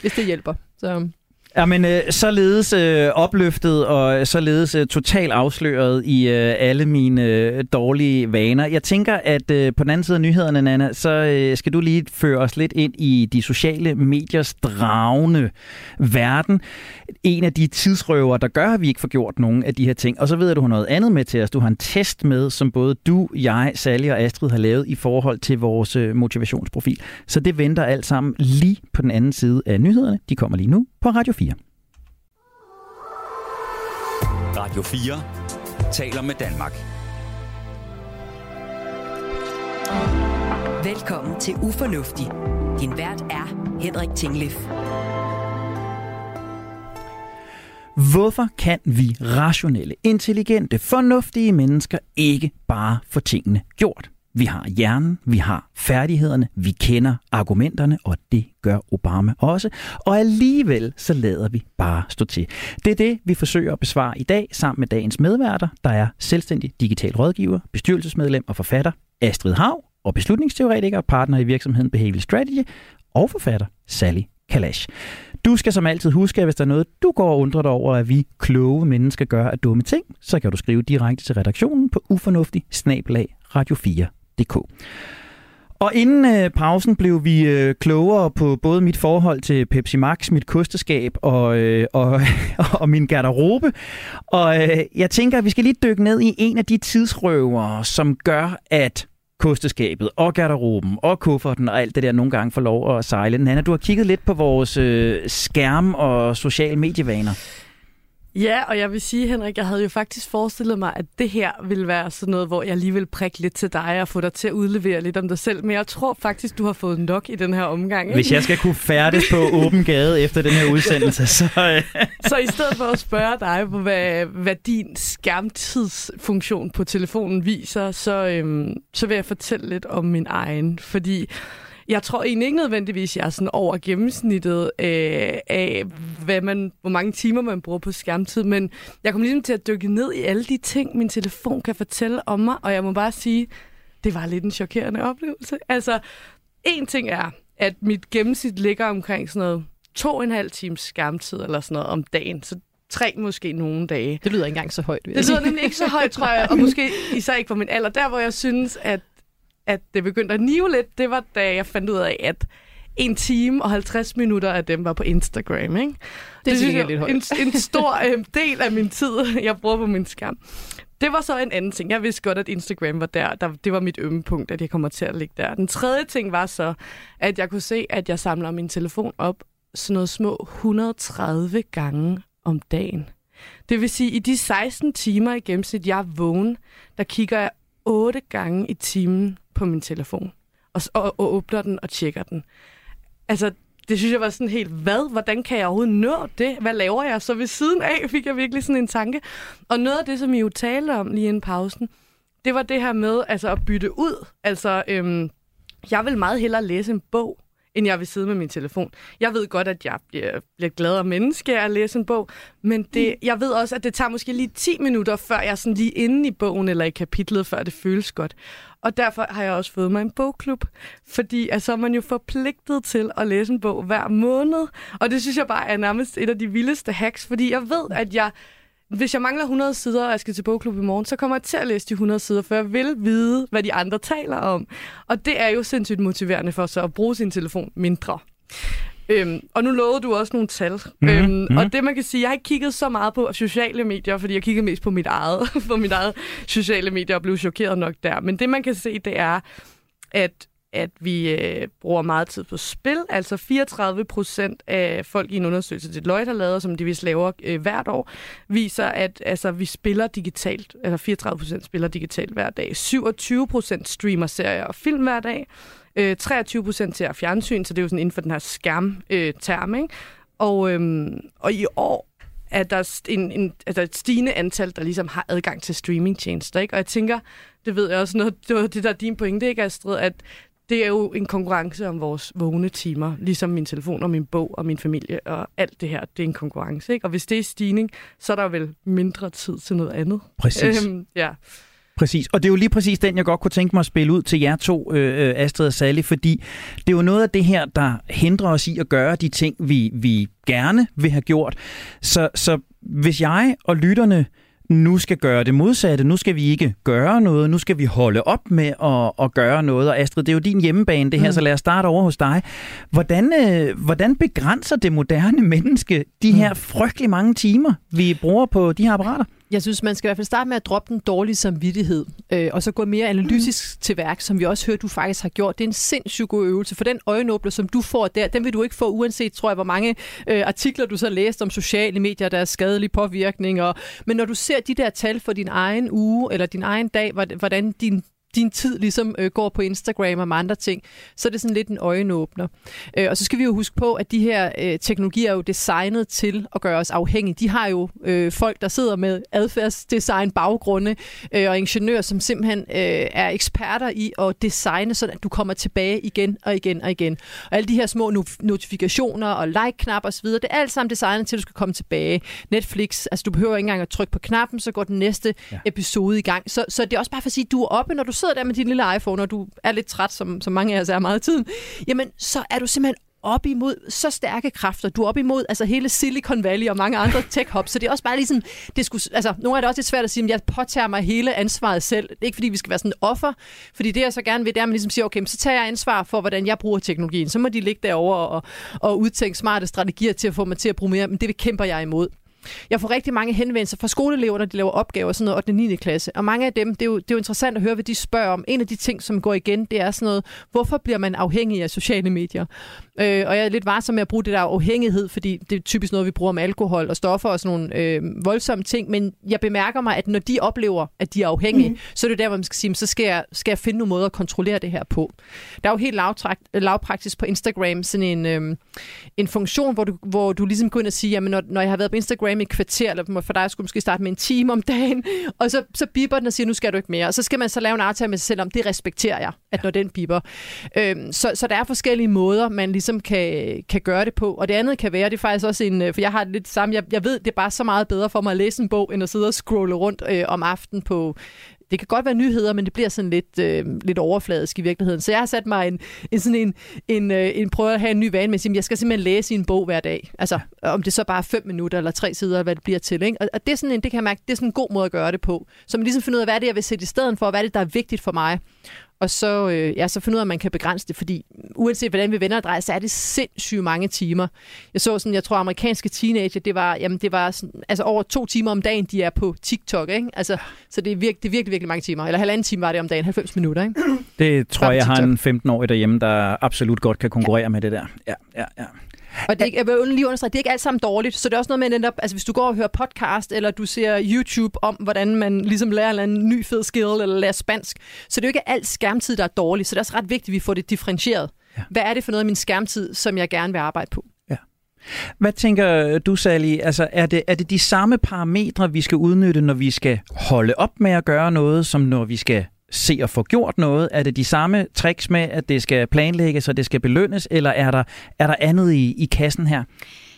Hvis det hjælper. Så Ja, men øh, således øh, opløftet og således øh, totalt afsløret i øh, alle mine øh, dårlige vaner. Jeg tænker, at øh, på den anden side af nyhederne, Nana, så øh, skal du lige føre os lidt ind i de sociale mediers dragende verden. En af de tidsrøver, der gør, at vi ikke får gjort nogen af de her ting. Og så ved jeg, at du har noget andet med til os. Du har en test med, som både du, jeg, Sally og Astrid har lavet i forhold til vores øh, motivationsprofil. Så det venter alt sammen lige på den anden side af nyhederne. De kommer lige nu på Radio 4. Radio 4 taler med Danmark. Velkommen til Ufornuftig. Din vært er Henrik Tinglef. Hvorfor kan vi rationelle, intelligente, fornuftige mennesker ikke bare få tingene gjort? Vi har hjernen, vi har færdighederne, vi kender argumenterne, og det gør Obama også. Og alligevel så lader vi bare stå til. Det er det, vi forsøger at besvare i dag sammen med dagens medværter, der er selvstændig digital rådgiver, bestyrelsesmedlem og forfatter Astrid Hav og beslutningsteoretiker og partner i virksomheden Behavioral Strategy og forfatter Sally Kalash. Du skal som altid huske, at hvis der er noget, du går og undrer dig over, at vi kloge mennesker gør af dumme ting, så kan du skrive direkte til redaktionen på ufornuftig radio 4 radio4.dk. Og inden øh, pausen blev vi øh, klogere på både mit forhold til Pepsi Max, mit kosteskab og, øh, og, og min garderobe. Og øh, jeg tænker, at vi skal lige dykke ned i en af de tidsrøvere, som gør, at kosteskabet og garderoben og kufferten og alt det der nogle gange får lov at sejle. Nana, du har kigget lidt på vores øh, skærm- og sociale medievaner. Ja, og jeg vil sige, Henrik, jeg havde jo faktisk forestillet mig, at det her ville være sådan noget, hvor jeg lige vil prikke lidt til dig og få dig til at udlevere lidt om dig selv. Men jeg tror faktisk, du har fået nok i den her omgang. Ikke? Hvis jeg skal kunne færdes på åben gade efter den her udsendelse, så... Øh, Så i stedet for at spørge dig på, hvad, hvad din skærmtidsfunktion på telefonen viser, så, øhm, så vil jeg fortælle lidt om min egen. Fordi jeg tror egentlig ikke nødvendigvis, jeg er sådan over gennemsnittet øh, af, hvad man, hvor mange timer man bruger på skærmtid, men jeg kommer ligesom til at dykke ned i alle de ting, min telefon kan fortælle om mig, og jeg må bare sige, det var lidt en chokerende oplevelse. Altså, en ting er, at mit gennemsnit ligger omkring sådan noget to og en halv times skærmtid eller sådan noget om dagen. Så tre måske nogle dage. det lyder ikke engang så højt. Det lyder nemlig ikke så højt, tror jeg, og måske især ikke for min alder. Der, hvor jeg synes, at, at det begyndte at nive lidt, det var, da jeg fandt ud af, at en time og 50 minutter af dem var på Instagram. Ikke? Det er synes jeg, lidt højt. en, en stor øh, del af min tid, jeg bruger på min skærm. Det var så en anden ting. Jeg vidste godt, at Instagram var der. der det var mit ømme punkt, at jeg kommer til at ligge der. Den tredje ting var så, at jeg kunne se, at jeg samler min telefon op sådan noget små 130 gange om dagen. Det vil sige, at i de 16 timer i gennemsnit, jeg er vågen, der kigger jeg otte gange i timen på min telefon. Og, og, og åbner den og tjekker den. Altså, det synes jeg var sådan helt, hvad? Hvordan kan jeg overhovedet nå det? Hvad laver jeg så ved siden af? Fik jeg virkelig sådan en tanke. Og noget af det, som I jo talte om lige inden pausen, det var det her med altså, at bytte ud. Altså, øhm, jeg vil meget hellere læse en bog, end jeg vil sidde med min telefon. Jeg ved godt, at jeg bliver, bliver gladere menneske af at læse en bog, men det, jeg ved også, at det tager måske lige 10 minutter, før jeg er sådan lige inde i bogen eller i kapitlet, før det føles godt. Og derfor har jeg også fået mig en bogklub, fordi at så er man jo forpligtet til at læse en bog hver måned. Og det synes jeg bare er nærmest et af de vildeste hacks, fordi jeg ved, at jeg hvis jeg mangler 100 sider, og jeg skal til bogklub i morgen, så kommer jeg til at læse de 100 sider, for jeg vil vide, hvad de andre taler om. Og det er jo sindssygt motiverende for så at bruge sin telefon mindre. Øhm, og nu lovede du også nogle tal. Mm-hmm. Øhm, mhm. Og det man kan sige, jeg har ikke kigget så meget på sociale medier, fordi jeg kigger mest på mit eget, (laughs) på mit eget sociale medier og blev chokeret nok der. Men det man kan se, det er, at at vi øh, bruger meget tid på spil. Altså 34 procent af folk i en undersøgelse, Deloitte har lavet, som de vist laver øh, hvert år, viser, at altså, vi spiller digitalt. Altså 34 procent spiller digitalt hver dag. 27 procent streamer serier og film hver dag. Øh, 23 procent ser fjernsyn, så det er jo sådan inden for den her skærmterm. Øh, ikke? og, øhm, og i år er der en, en, altså et stigende antal, der ligesom har adgang til streamingtjenester. Ikke? Og jeg tænker, det ved jeg også noget, det var det der er din pointe, ikke Astrid, at det er jo en konkurrence om vores vågne timer, ligesom min telefon og min bog og min familie og alt det her, det er en konkurrence. Ikke? Og hvis det er stigning, så er der vel mindre tid til noget andet. Præcis. Øhm, ja. Præcis, og det er jo lige præcis den, jeg godt kunne tænke mig at spille ud til jer to, øh, øh, Astrid og Sally, fordi det er jo noget af det her, der hindrer os i at gøre de ting, vi, vi gerne vil have gjort. Så, så hvis jeg og lytterne nu skal gøre det modsatte, nu skal vi ikke gøre noget, nu skal vi holde op med at, at gøre noget. Og Astrid, det er jo din hjemmebane det her, mm. så lad os starte over hos dig. Hvordan, øh, hvordan begrænser det moderne menneske de her frygtelig mange timer, vi bruger på de her apparater? Jeg synes, man skal i hvert fald starte med at droppe den dårlige samvittighed, øh, og så gå mere analytisk mm. til værk, som vi også hørte, du faktisk har gjort. Det er en sindssygt god øvelse, for den øjenåbner, som du får der, den vil du ikke få, uanset, tror jeg, hvor mange øh, artikler du så har læst om sociale medier, der er skadelig påvirkning. Og, men når du ser de der tal for din egen uge, eller din egen dag, hvordan din din tid ligesom øh, går på Instagram og andre ting, så er det sådan lidt en øjenåbner. Øh, og så skal vi jo huske på, at de her øh, teknologier er jo designet til at gøre os afhængige. De har jo øh, folk, der sidder med adfærdsdesign baggrunde øh, og ingeniører, som simpelthen øh, er eksperter i at designe, så at du kommer tilbage igen og igen og igen. Og alle de her små no- notifikationer og like-knap osv., det er alt sammen designet til, at du skal komme tilbage. Netflix, altså du behøver ikke engang at trykke på knappen, så går den næste ja. episode i gang. Så, så det er også bare for at sige, at du er oppe, når du sidder der med din lille iPhone, og du er lidt træt, som, som mange af os er meget i tiden, jamen så er du simpelthen op imod så stærke kræfter. Du er op imod altså hele Silicon Valley og mange andre tech hubs. Så det er også bare ligesom, det skulle, altså, nogle af det også lidt svært at sige, at jeg påtager mig hele ansvaret selv. Det er ikke fordi, vi skal være sådan offer, fordi det jeg så gerne vil, det er, at man ligesom siger, okay, så tager jeg ansvar for, hvordan jeg bruger teknologien. Så må de ligge derover og, og udtænke smarte strategier til at få mig til at bruge mere, men det kæmper jeg imod. Jeg får rigtig mange henvendelser fra skoleelever, når de laver opgaver, sådan noget 8. og 9. klasse. Og mange af dem, det er, jo, det er jo interessant at høre, hvad de spørger om. En af de ting, som går igen, det er sådan noget, hvorfor bliver man afhængig af sociale medier? Øh, og jeg er lidt varsom med at bruge det der afhængighed, fordi det er typisk noget, vi bruger med alkohol og stoffer og sådan nogle øh, voldsomme ting. Men jeg bemærker mig, at når de oplever, at de er afhængige, mm. så er det der, hvor man skal sige, så skal jeg, skal jeg finde nogle måder at kontrollere det her på. Der er jo helt lavpraktisk på Instagram sådan en, øh, en funktion, hvor du, hvor du ligesom går ind og siger, jamen når, når jeg har været på Instagram i et kvarter, eller for dig skulle måske starte med en time om dagen, (laughs) og så, så biber den og siger, nu skal du ikke mere. Og så skal man så lave en aftale med sig selv om, det respekterer jeg, at når den biber. Øh, så, så der er forskellige måder, man ligesom ligesom kan, kan gøre det på. Og det andet kan være, det er faktisk også en, øh, for jeg har det lidt samme, jeg, jeg ved, det er bare så meget bedre for mig at læse en bog, end at sidde og scrolle rundt øh, om aftenen på, det kan godt være nyheder, men det bliver sådan lidt, øh, lidt overfladisk i virkeligheden. Så jeg har sat mig en, en sådan en, en, øh, en prøve at have en ny vane med at jeg skal simpelthen læse en bog hver dag. Altså, om det så bare er fem minutter eller tre sider, hvad det bliver til. Ikke? Og, det er sådan en, det kan jeg mærke, det er sådan en god måde at gøre det på. Så man ligesom finder ud af, hvad er det, jeg vil sætte i stedet for, hvad er det, der er vigtigt for mig og så, øh, ja, så finde ud af, at man kan begrænse det, fordi uanset hvordan vi vender og drejer, så er det sindssygt mange timer. Jeg så sådan, jeg tror amerikanske teenager, det var, jamen, det var sådan, altså over to timer om dagen, de er på TikTok, ikke? Altså, så det er, virke, det er virkelig, virkelig mange timer. Eller halvanden time var det om dagen, 90 minutter, ikke? Det tror jeg, jeg har en 15-årig derhjemme, der absolut godt kan konkurrere ja. med det der. Ja, ja, ja. Og det, jeg vil lige understrege, det er ikke alt sammen dårligt, så det er også noget med netop, altså hvis du går og hører podcast, eller du ser YouTube om, hvordan man ligesom lærer en ny fed skill, eller lærer spansk, så det er jo ikke alt skærmtid, der er dårligt, så det er også ret vigtigt, at vi får det differentieret. Ja. Hvad er det for noget af min skærmtid, som jeg gerne vil arbejde på? Hvad tænker du, Sally? Altså, er det, er det de samme parametre, vi skal udnytte, når vi skal holde op med at gøre noget, som når vi skal se at få gjort noget? Er det de samme tricks med, at det skal planlægges, og det skal belønnes, eller er der, er der andet i, i kassen her?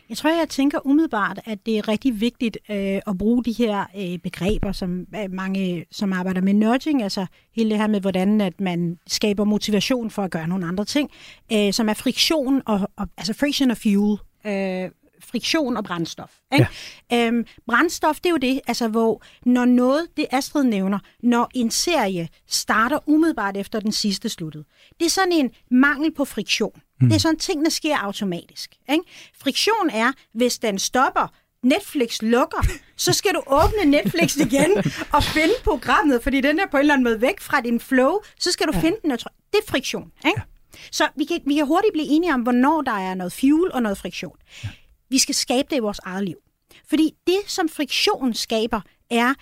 Jeg tror, jeg tænker umiddelbart, at det er rigtig vigtigt øh, at bruge de her øh, begreber, som øh, mange, som arbejder med nudging, altså hele det her med, hvordan at man skaber motivation for at gøre nogle andre ting, øh, som er friktion og, og altså friction og fuel. Øh, friktion og brændstof. Ikke? Ja. Øhm, brændstof, det er jo det, altså hvor når noget, det Astrid nævner, når en serie starter umiddelbart efter den sidste sluttet, det er sådan en mangel på friktion. Mm. Det er sådan, tingene sker automatisk. Ikke? Friktion er, hvis den stopper, Netflix lukker, så skal du åbne Netflix igen (laughs) og finde programmet, fordi den er på en eller anden måde væk fra din flow, så skal du ja. finde den. Det er friktion. Ikke? Ja. Så vi kan, vi kan hurtigt blive enige om, hvornår der er noget fuel og noget friktion. Ja. Vi skal skabe det i vores eget liv. Fordi det, som friktion skaber, er,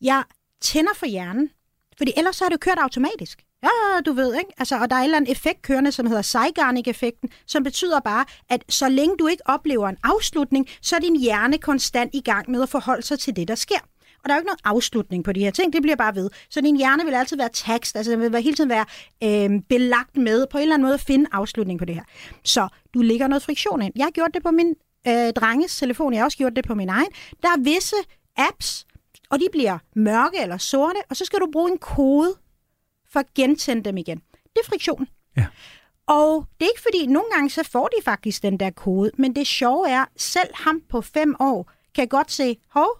jeg tænder for hjernen, fordi ellers så er det kørt automatisk. Ja, du ved, ikke? Altså, og der er en eller anden effekt kørende, som hedder Zeigarnik-effekten, som betyder bare, at så længe du ikke oplever en afslutning, så er din hjerne konstant i gang med at forholde sig til det, der sker. og der er jo ikke noget afslutning på de her ting. Det bliver bare ved. Så din hjerne vil altid være tekst, altså den vil hele tiden være øh, belagt med på en eller anden måde at finde afslutning på det her. Så du lægger noget friktion ind. Jeg har gjort det på min øh, drenges telefon, jeg har også gjort det på min egen. Der er visse apps, og de bliver mørke eller sorte, og så skal du bruge en kode for at gentænde dem igen. Det er friktion. Ja. Og det er ikke fordi, nogle gange så får de faktisk den der kode, men det sjove er, selv ham på fem år kan godt se, hov,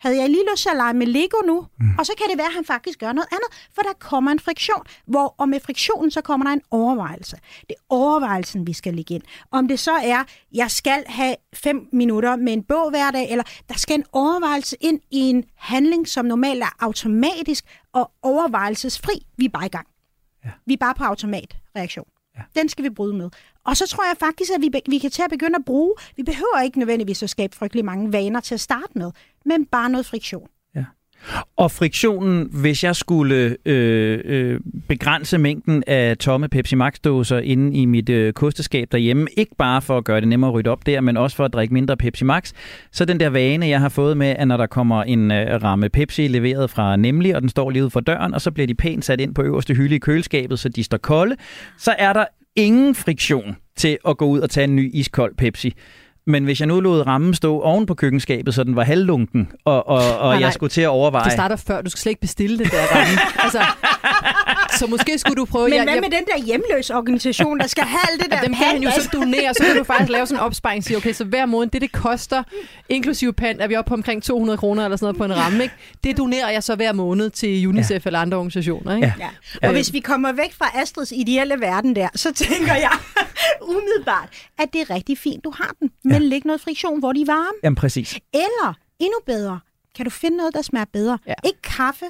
havde jeg lige lyst til at lege med Lego nu? Mm. Og så kan det være, at han faktisk gør noget andet, for der kommer en friktion. Hvor, og med friktionen, så kommer der en overvejelse. Det er overvejelsen, vi skal ligge ind. Om det så er, jeg skal have fem minutter med en bog hver dag, eller der skal en overvejelse ind i en handling, som normalt er automatisk og overvejelsesfri. Vi er bare i gang. Ja. Vi er bare på automatreaktion. Ja. Den skal vi bryde med. Og så tror jeg faktisk, at vi, be- vi kan til at begynde at bruge, vi behøver ikke nødvendigvis at skabe frygtelig mange vaner til at starte med, men bare noget friktion. Og friktionen, hvis jeg skulle øh, øh, begrænse mængden af tomme Pepsi Max-dåser inde i mit øh, kosteskab derhjemme, ikke bare for at gøre det nemmere at rydde op der, men også for at drikke mindre Pepsi Max, så den der vane, jeg har fået med, at når der kommer en øh, ramme Pepsi leveret fra Nemlig, og den står lige ude for døren, og så bliver de pænt sat ind på øverste hylde i køleskabet, så de står kolde, så er der ingen friktion til at gå ud og tage en ny iskold Pepsi. Men hvis jeg nu lod rammen stå oven på køkkenskabet, så den var halvlunken, og, og, og Nej, jeg nej. skulle til at overveje... Det starter før. Du skal slet ikke bestille den der ramme. altså, så måske skulle du prøve... Men jeg, hvad jeg, med den der hjemløs organisation, der skal have alt det der dem kan han jo så donere, så kan du (laughs) faktisk lave sådan en opsparing og sige, okay, så hver måned, det det koster, inklusive pant, er vi oppe på omkring 200 kroner eller sådan noget på en ramme, ikke? Det donerer jeg så hver måned til UNICEF ja. eller andre organisationer, ikke? Ja. Ja. Og hvis vi kommer væk fra Astrids ideelle verden der, så tænker jeg (laughs) umiddelbart, at det er rigtig fint, du har den. Men Ja. læg noget friktion, hvor de er varme. Jamen præcis. Eller, endnu bedre, kan du finde noget, der smager bedre? Ja. Ikke kaffe,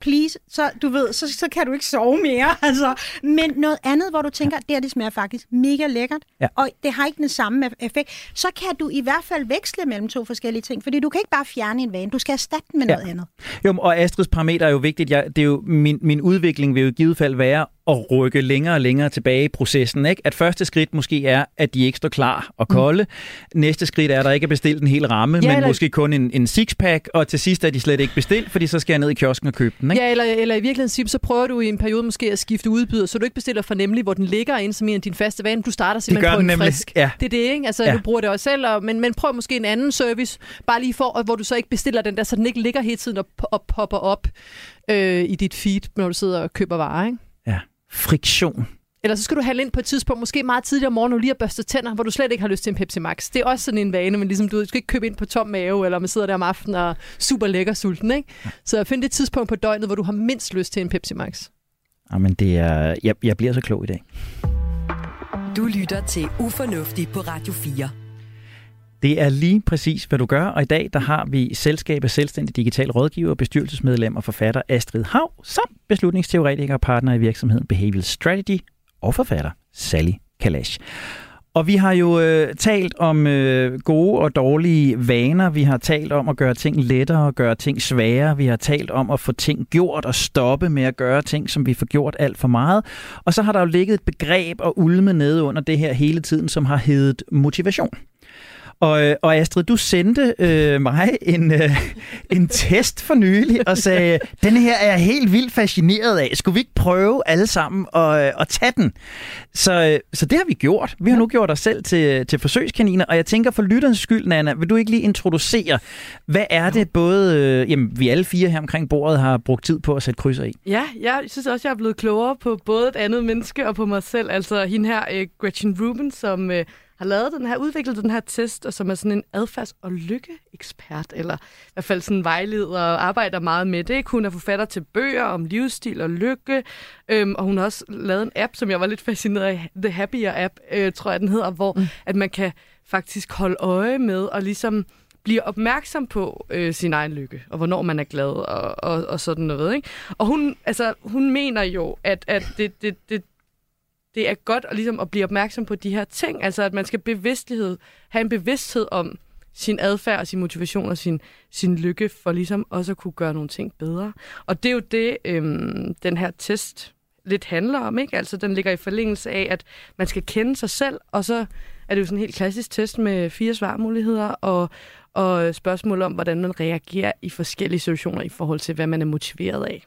please. Så du ved, så, så kan du ikke sove mere. (laughs) Altså. Men noget andet, hvor du tænker, det her det smager faktisk mega lækkert, Ja. og det har ikke den samme effekt, så kan du i hvert fald veksle mellem to forskellige ting. Fordi du kan ikke bare fjerne en vane, du skal erstatte den med Ja. noget andet. Jo, og Astrids parameter er jo vigtigt. Jeg, det er jo, min, min udvikling vil jo i givet fald være at rykke længere og længere tilbage i processen. Ikke? At første skridt måske er, at de ikke står klar og kolde. Mm. Næste skridt er, at der ikke er bestilt en hel ramme, Ja, men eller- måske kun en, en sixpack. Og til sidst er de slet ikke bestilt, fordi så skal jeg ned i kiosken og købe den. Ikke? Ja, eller, eller i virkeligheden så prøver du i en periode måske at skifte udbyder, så du ikke bestiller for nemlig, hvor den ligger inde som en af dine faste vaner. Du starter simpelthen på en nemlig. frisk. Ja. Det er det, ikke? Altså, ja. du bruger det også selv, og, men, men prøv måske en anden service, bare lige for, hvor du så ikke bestiller den der, så den ikke ligger hele tiden og, og popper op øh, i dit feed, når du sidder og køber varer, ikke? Friktion. Eller så skal du handle ind på et tidspunkt, måske meget tidligere om morgenen, lige har børstet tænder, hvor du slet ikke har lyst til en Pepsi Max. Det er også sådan en vane, men ligesom du, skal ikke købe ind på tom mave, eller man sidder der om aftenen og er super lækker sulten, ikke? Så find det tidspunkt på døgnet, hvor du har mindst lyst til en Pepsi Max. Jamen, det er, jeg, jeg bliver så klog i dag. Du lytter til Ufornuftig på Radio 4. Det er lige præcis, hvad du gør, og i dag der har vi selskabet Selvstændig Digital Rådgiver, bestyrelsesmedlem og forfatter Astrid Hav, samt beslutningsteoretiker og partner i virksomheden Behavioral Strategy og forfatter Sally Kalash. Og vi har jo øh, talt om øh, gode og dårlige vaner. Vi har talt om at gøre ting lettere og gøre ting sværere. Vi har talt om at få ting gjort og stoppe med at gøre ting, som vi får gjort alt for meget. Og så har der jo ligget et begreb og ulme nede under det her hele tiden, som har heddet motivation. Og, øh, og Astrid, du sendte øh, mig en, øh, en test for nylig og sagde, den her er jeg helt vildt fascineret af. Skulle vi ikke prøve alle sammen at, øh, at tage den? Så, øh, så det har vi gjort. Vi har nu gjort os selv til, til forsøgskaniner, og jeg tænker for lytterens skyld, Nana, vil du ikke lige introducere, hvad er det både, øh, jamen vi alle fire her omkring bordet har brugt tid på at sætte krydser i? Ja, jeg synes også, jeg er blevet klogere på både et andet menneske og på mig selv. Altså hende her, øh, Gretchen Rubin, som øh, har lavet den her, udviklet den her test, og som er sådan en adfærds- og lykkeekspert, eller i hvert fald sådan en vejleder og arbejder meget med det. Hun er forfatter til bøger om livsstil og lykke, øhm, og hun har også lavet en app, som jeg var lidt fascineret af, The Happier App, øh, tror jeg den hedder, hvor mm. at man kan faktisk holde øje med og ligesom blive opmærksom på øh, sin egen lykke, og hvornår man er glad, og, og, og sådan noget. Ikke? Og hun, altså, hun mener jo, at, at det, det, det, det er godt at, ligesom, at blive opmærksom på de her ting, altså at man skal bevidsthed, have en bevidsthed om sin adfærd og sin motivation og sin, sin lykke, for ligesom også at kunne gøre nogle ting bedre. Og det er jo det, øhm, den her test lidt handler om, ikke? Altså, den ligger i forlængelse af, at man skal kende sig selv, og så er det jo sådan en helt klassisk test med fire svarmuligheder, og, og spørgsmål om, hvordan man reagerer i forskellige situationer i forhold til, hvad man er motiveret af.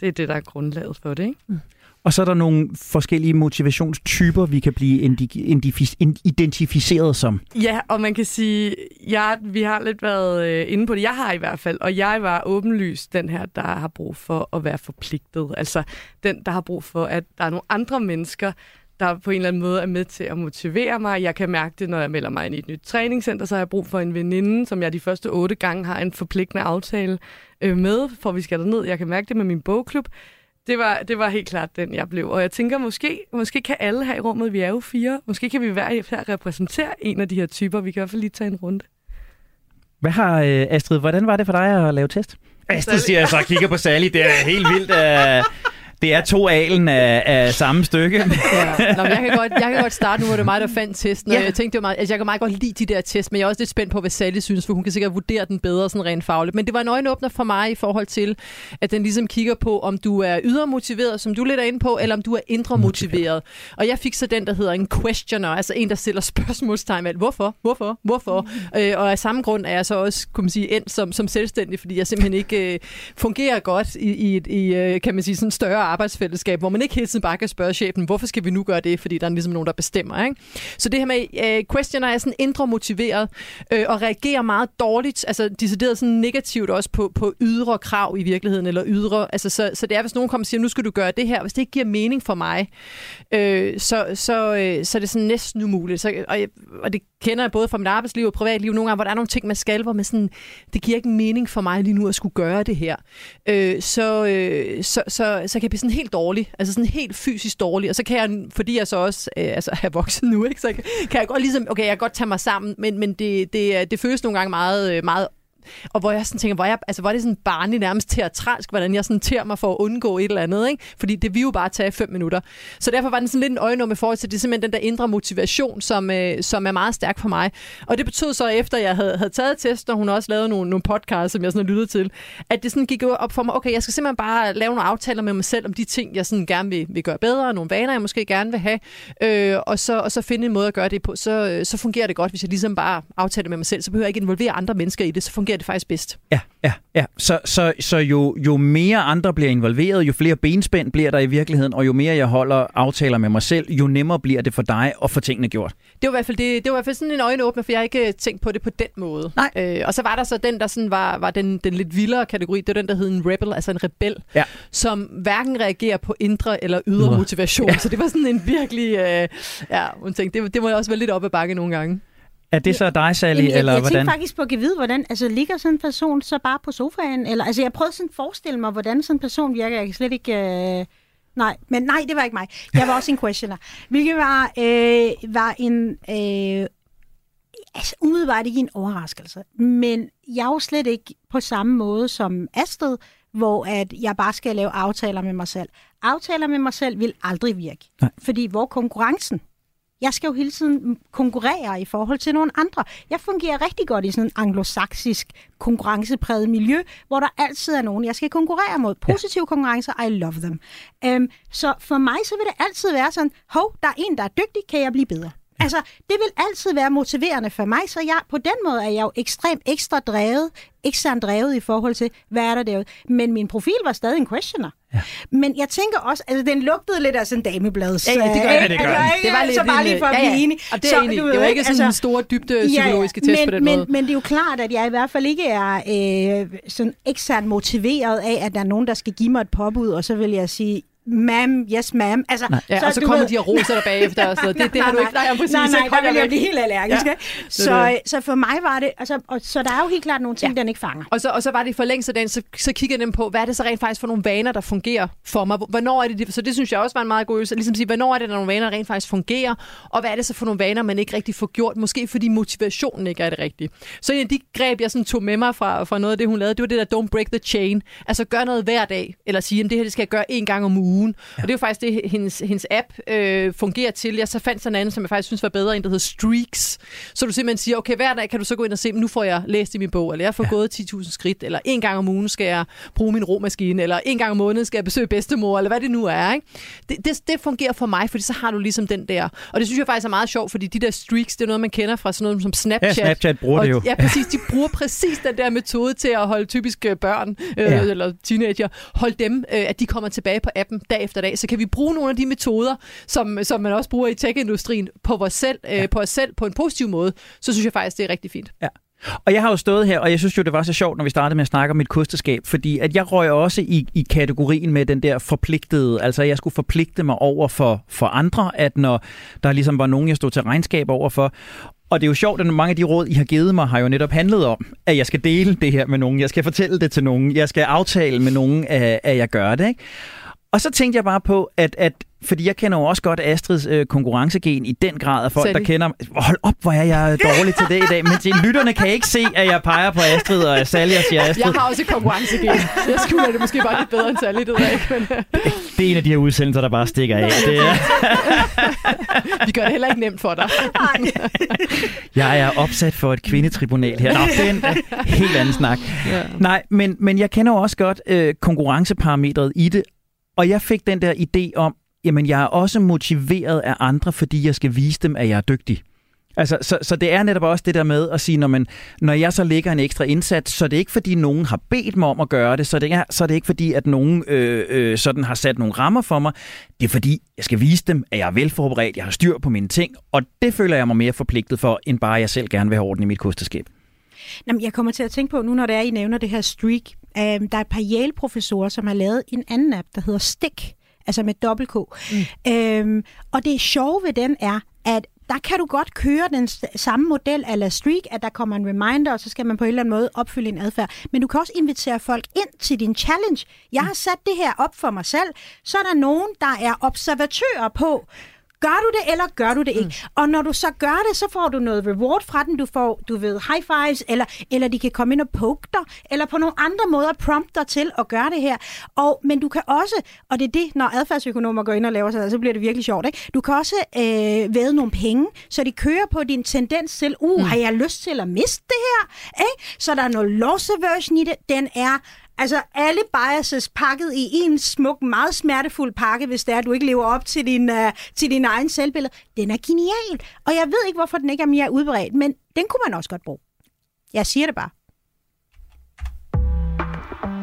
Det er det, der er grundlaget for det, ikke? Mm. Og så er der nogle forskellige motivationstyper, vi kan blive identificeret som. Ja, og man kan sige, ja, vi har lidt været øh, inde på det. Jeg har i hvert fald, og jeg var åbenlyst den her, der har brug for at være forpligtet. Altså den, der har brug for, at der er nogle andre mennesker, der på en eller anden måde er med til at motivere mig. Jeg kan mærke det, når jeg melder mig ind i et nyt træningscenter, så har jeg brug for en veninde, som jeg de første otte gange har en forpligtende aftale øh, med, for vi skal ned. Jeg kan mærke det med min bogklub. Det var, det var helt klart den, jeg blev. Og jeg tænker, måske, måske kan alle her i rummet, vi er jo fire, måske kan vi hver her repræsentere en af de her typer. Vi kan i hvert fald lige tage en runde. Hvad har, øh, Astrid, hvordan var det for dig at lave test? Astrid siger jeg så og kigger på Sally. Det er helt vildt. Uh det er to alen af, af samme stykke. ja. Nå, jeg, kan godt, jeg kan godt starte nu, hvor det er mig, der fandt testen. Ja. Jeg tænkte, det var meget, altså, jeg kan meget godt lide de der test, men jeg er også lidt spændt på, hvad Sally synes, for hun kan sikkert vurdere den bedre sådan rent fagligt. Men det var en øjenåbner for mig i forhold til, at den ligesom kigger på, om du er ydermotiveret, som du lidt er inde på, eller om du er indre motiveret. Og jeg fik så den, der hedder en questioner, altså en, der stiller spørgsmålstegn med, hvorfor, hvorfor, hvorfor. Mm. Øh, og af samme grund er jeg så også, kunne man sige, endt som, som selvstændig, fordi jeg simpelthen ikke øh, fungerer godt i, i, i øh, kan man sige, sådan større arbejdsfællesskab, hvor man ikke hele tiden bare kan spørge chefen, hvorfor skal vi nu gøre det, fordi der er ligesom nogen, der bestemmer. Ikke? Så det her med øh, questioner er sådan indre motiveret øh, og reagerer meget dårligt, altså decideret sådan negativt også på, på ydre krav i virkeligheden, eller ydre, altså så, så det er, hvis nogen kommer og siger, nu skal du gøre det her, hvis det ikke giver mening for mig, øh, så, så, øh, så er det sådan næsten umuligt. Så, og, og det kender jeg både fra mit arbejdsliv og privatliv nogle gange, hvor der er nogle ting, man skal, hvor man sådan, det giver ikke mening for mig lige nu at skulle gøre det her. Øh, så, øh, så, så, så kan jeg blive sådan helt dårlig, altså sådan helt fysisk dårlig, og så kan jeg, fordi jeg så også øh, altså, er voksen nu, ikke, så kan jeg godt ligesom, okay, jeg kan godt tage mig sammen, men, men det, det, øh, det føles nogle gange meget, øh, meget og hvor jeg sådan tænker, hvor, jeg, altså, hvor er det sådan barnlig nærmest teatralsk, hvordan jeg sådan tærer mig for at undgå et eller andet, ikke? Fordi det vil jo bare tage fem minutter. Så derfor var den sådan lidt en øjenum i forhold til, det er simpelthen den der indre motivation, som, øh, som er meget stærk for mig. Og det betød så, efter jeg havde, havde taget test, og hun også lavet nogle, nogle podcasts, som jeg sådan lyttede til, at det sådan gik op for mig, okay, jeg skal simpelthen bare lave nogle aftaler med mig selv om de ting, jeg sådan gerne vil, vil gøre bedre, nogle vaner, jeg måske gerne vil have, øh, og, så, og så finde en måde at gøre det på. Så, øh, så fungerer det godt, hvis jeg ligesom bare aftaler med mig selv, så behøver jeg ikke involvere andre mennesker i det, så fungerer fungerer det faktisk bedst. Ja, ja, ja. Så, så, så jo, jo mere andre bliver involveret, jo flere benspænd bliver der i virkeligheden, og jo mere jeg holder aftaler med mig selv, jo nemmere bliver det for dig at få tingene gjort. Det var i hvert fald, det, det var i hvert fald sådan en øjenåbner, for jeg har ikke øh, tænkt på det på den måde. Nej. Øh, og så var der så den, der sådan var, var den, den lidt vildere kategori, det var den, der hed en rebel, altså en rebel, ja. som hverken reagerer på indre eller ydre motivation. Ja. Så det var sådan en virkelig, øh, ja, hun tænkte, det, det må også være lidt op ad bakke nogle gange. Er det så dig, Sally, Jamen, jeg, eller jeg hvordan? Jeg tænkte faktisk på at vide, hvordan, altså ligger sådan en person så bare på sofaen? Eller, altså jeg prøvede sådan at forestille mig, hvordan sådan en person virker. Jeg kan slet ikke... Øh... Nej, men nej, det var ikke mig. Jeg var også en questioner. (laughs) Hvilket var, øh, var en... Øh, altså umiddelbart ikke en overraskelse. Men jeg er jo slet ikke på samme måde som Astrid, hvor at jeg bare skal lave aftaler med mig selv. Aftaler med mig selv vil aldrig virke. Nej. Fordi hvor konkurrencen jeg skal jo hele tiden konkurrere i forhold til nogle andre. Jeg fungerer rigtig godt i sådan en anglosaksisk konkurrencepræget miljø, hvor der altid er nogen, jeg skal konkurrere mod. Positive ja. konkurrencer, I love them. Um, så for mig så vil det altid være sådan, hov, der er en, der er dygtig, kan jeg blive bedre? Altså, det vil altid være motiverende for mig, så jeg, på den måde er jeg jo ekstremt ekstra drevet, eksternt drevet i forhold til, hvad er der derude. Men min profil var stadig en questioner. Ja. Men jeg tænker også, altså den lugtede lidt af sådan en dameblads. Ja, ja, det gør ja, det. Gør altså, det var lidt så bare lige for at blive ja, ja. enig. Og det er så, enig. Du det var ikke sådan altså, en stor dybde psykologiske ja, ja. test men, på den men, måde. Men det er jo klart, at jeg i hvert fald ikke er øh, sådan eksternt motiveret af, at der er nogen, der skal give mig et påbud, og så vil jeg sige, ma'am, yes ma'am. Altså, nej. Ja, så, og så kommer ved... de og roser dig bagefter. Og så. Det, (laughs) det nej, har du ikke. Nej, nej, præcis, nej, nej der vil jeg blive helt allergisk. Ja. Så, så for mig var det, altså, og, så der er jo helt klart nogle ting, ja. den ikke fanger. Og så, og så var det i forlængelse af den, så, så kigger jeg dem på, hvad er det så rent faktisk for nogle vaner, der fungerer for mig? Hvornår er det, så det synes jeg også var en meget god øvelse, ligesom sige, hvornår er det, der nogle vaner, der rent faktisk fungerer, og hvad er det så for nogle vaner, man ikke rigtig får gjort, måske fordi motivationen ikke er det rigtige. Så en af de greb, jeg sådan tog med mig fra, fra noget af det, hun lavede, det var det der don't break the chain. Altså gør noget hver dag, eller sige, det her det skal jeg gøre en gang om ugen ugen. Ja. Og det er jo faktisk det, hendes, hendes app øh, fungerer til. Jeg så fandt sådan en anden, som jeg faktisk synes var bedre, en der hedder Streaks. Så du simpelthen siger, okay, hver dag kan du så gå ind og se, nu får jeg læst i min bog, eller jeg får ja. gået 10.000 skridt, eller en gang om ugen skal jeg bruge min romaskine, eller en gang om måneden skal jeg besøge bedstemor, eller hvad det nu er. Ikke? Det, det, det fungerer for mig, fordi så har du ligesom den der. Og det synes jeg faktisk er meget sjovt, fordi de der streaks, det er noget, man kender fra sådan noget som Snapchat. Ja, Snapchat bruger og, det jo. Ja, præcis. De bruger præcis den der metode til at holde typiske børn øh, ja. eller teenager, holde dem, øh, at de kommer tilbage på appen dag efter dag. Så kan vi bruge nogle af de metoder, som, som man også bruger i tech-industrien, på, vores selv, øh, ja. på os selv på en positiv måde, så synes jeg faktisk, det er rigtig fint. Ja. Og jeg har jo stået her, og jeg synes jo, det var så sjovt, når vi startede med at snakke om mit kosteskab, fordi at jeg røg også i, i kategorien med den der forpligtede, altså jeg skulle forpligte mig over for, for andre, at når der ligesom var nogen, jeg stod til regnskab over for, og det er jo sjovt, at mange af de råd, I har givet mig, har jo netop handlet om, at jeg skal dele det her med nogen, jeg skal fortælle det til nogen, jeg skal aftale med nogen, at, at jeg gør det. Ikke? Og så tænkte jeg bare på, at, at fordi jeg kender jo også godt Astrids øh, konkurrencegen i den grad af folk, Sally. der kender... Hold op, hvor er jeg dårlig til det i dag. Men til, lytterne kan ikke se, at jeg peger på Astrid og Sally og siger Astrid. Jeg har også konkurrencegen. Jeg skulle det måske bare lidt bedre end Sally, det ved jeg ikke. Men... Det er en af de her udsendelser, der bare stikker af. Det er... Vi gør det heller ikke nemt for dig. (laughs) jeg er opsat for et kvindetribunal her. Nå, det er en helt anden snak. Ja. Nej, men, men jeg kender jo også godt øh, konkurrenceparametret i det, og jeg fik den der idé om, jamen jeg er også motiveret af andre, fordi jeg skal vise dem, at jeg er dygtig. Altså, så, så det er netop også det der med at sige, når, man, når jeg så lægger en ekstra indsats, så det er ikke fordi nogen har bedt mig om at gøre det, så det er, så det er ikke fordi, at nogen øh, øh, sådan har sat nogle rammer for mig. Det er fordi, jeg skal vise dem, at jeg er velforberedt, jeg har styr på mine ting, og det føler jeg mig mere forpligtet for, end bare jeg selv gerne vil have orden i mit kosteskab. Jamen, jeg kommer til at tænke på, nu når det er, I nævner det her streak, øh, der er et par Yale-professorer, som har lavet en anden app, der hedder Stick, altså med dobbelt K. Mm. Øhm, og det sjove ved den er, at der kan du godt køre den samme model ala Streak, at der kommer en reminder, og så skal man på en eller anden måde opfylde en adfærd. Men du kan også invitere folk ind til din challenge. Jeg har sat det her op for mig selv. Så er der nogen, der er observatører på, Gør du det, eller gør du det ikke? Mm. Og når du så gør det, så får du noget reward fra den. Du får, du ved, high fives, eller, eller de kan komme ind og poke dig, eller på nogle andre måder prompte dig til at gøre det her. Og, men du kan også, og det er det, når adfærdsøkonomer går ind og laver sig, så bliver det virkelig sjovt, ikke? Du kan også øh, væde nogle penge, så de kører på din tendens til, uh, mm. har jeg lyst til at miste det her? Ikke? Så der er noget loss aversion i det. Den er Altså alle biases pakket i en smuk, meget smertefuld pakke, hvis det er, at du ikke lever op til din, uh, til din egen selvbillede. Den er genial, og jeg ved ikke, hvorfor den ikke er mere udbredt, men den kunne man også godt bruge. Jeg siger det bare.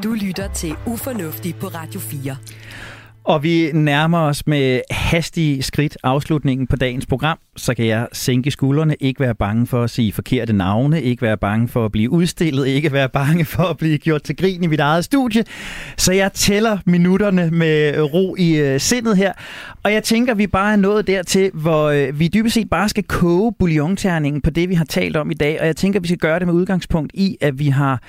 Du lytter til Ufornuftig på Radio 4. Og vi nærmer os med hastige skridt afslutningen på dagens program. Så kan jeg sænke skuldrene, ikke være bange for at sige forkerte navne, ikke være bange for at blive udstillet, ikke være bange for at blive gjort til grin i mit eget studie. Så jeg tæller minutterne med ro i øh, sindet her. Og jeg tænker, vi bare er nået dertil, hvor øh, vi dybest set bare skal koge bouillonterningen på det, vi har talt om i dag. Og jeg tænker, vi skal gøre det med udgangspunkt i, at vi har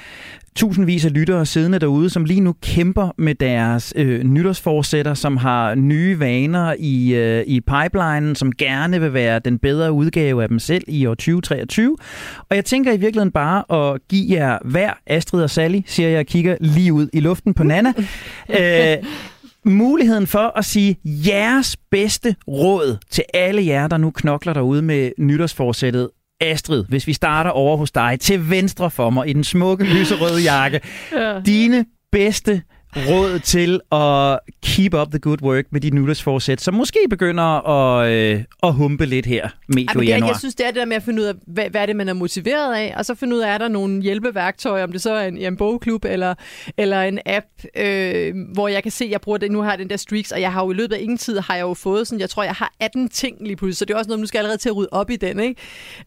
tusindvis af lyttere siddende derude, som lige nu kæmper med deres øh, nytårsforsætter, som har nye vaner i, øh, i pipelinen, som gerne vil være den bedre udgave af dem selv i år 2023. Og jeg tænker i virkeligheden bare at give jer hver, Astrid og Sally, siger jeg kigger lige ud i luften på Nana, (laughs) øh, muligheden for at sige jeres bedste råd til alle jer, der nu knokler derude med nytårsforsættet Astrid, hvis vi starter over hos dig, til venstre for mig i den smukke lyserøde jakke. ja. Dine bedste råd til at keep up the good work med dit nytårsforsæt, som måske begynder at, øh, at humpe lidt her medio januar? Jeg, synes, det er det der med at finde ud af, hvad, hvad er det, man er motiveret af, og så finde ud af, er der nogle hjælpeværktøjer, om det så er en, en bogklub eller, eller en app, øh, hvor jeg kan se, at jeg bruger det, nu har jeg den der streaks, og jeg har jo i løbet af ingen tid, har jeg jo fået sådan, jeg tror, jeg har 18 ting lige pludselig, så det er også noget, nu skal jeg allerede til at rydde op i den, ikke?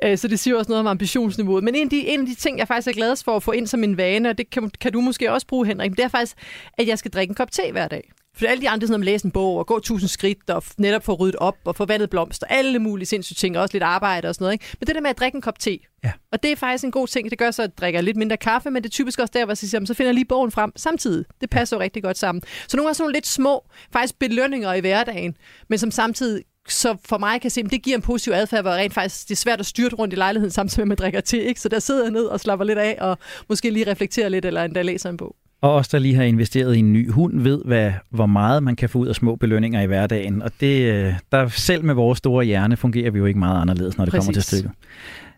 Øh, så det siger også noget om ambitionsniveauet. Men en af, de, en af de ting, jeg faktisk er glad for at få ind som en vane, og det kan, kan du måske også bruge, Henrik, det er faktisk, at jeg skal drikke en kop te hver dag. For alle de andre, sådan at læse en bog og gå tusind skridt og netop få ryddet op og få vandet blomster, alle mulige sindssyge ting, også lidt arbejde og sådan noget. Ikke? Men det der med at drikke en kop te, ja. og det er faktisk en god ting. Det gør så, at jeg drikker lidt mindre kaffe, men det er typisk også der, hvor jeg siger, så finder jeg lige bogen frem samtidig. Det passer jo rigtig godt sammen. Så nogle gange sådan nogle lidt små, faktisk belønninger i hverdagen, men som samtidig så for mig kan se, at det giver en positiv adfærd, hvor rent faktisk det er svært at styrte rundt i lejligheden, samtidig med at man drikker te. Ikke? Så der sidder jeg ned og slapper lidt af, og måske lige reflekterer lidt, eller endda læser en bog. Og os, der lige har investeret i en ny hund, ved, hvad, hvor meget man kan få ud af små belønninger i hverdagen. Og det, øh, der, selv med vores store hjerne fungerer vi jo ikke meget anderledes, når det Præcis. kommer til stykket.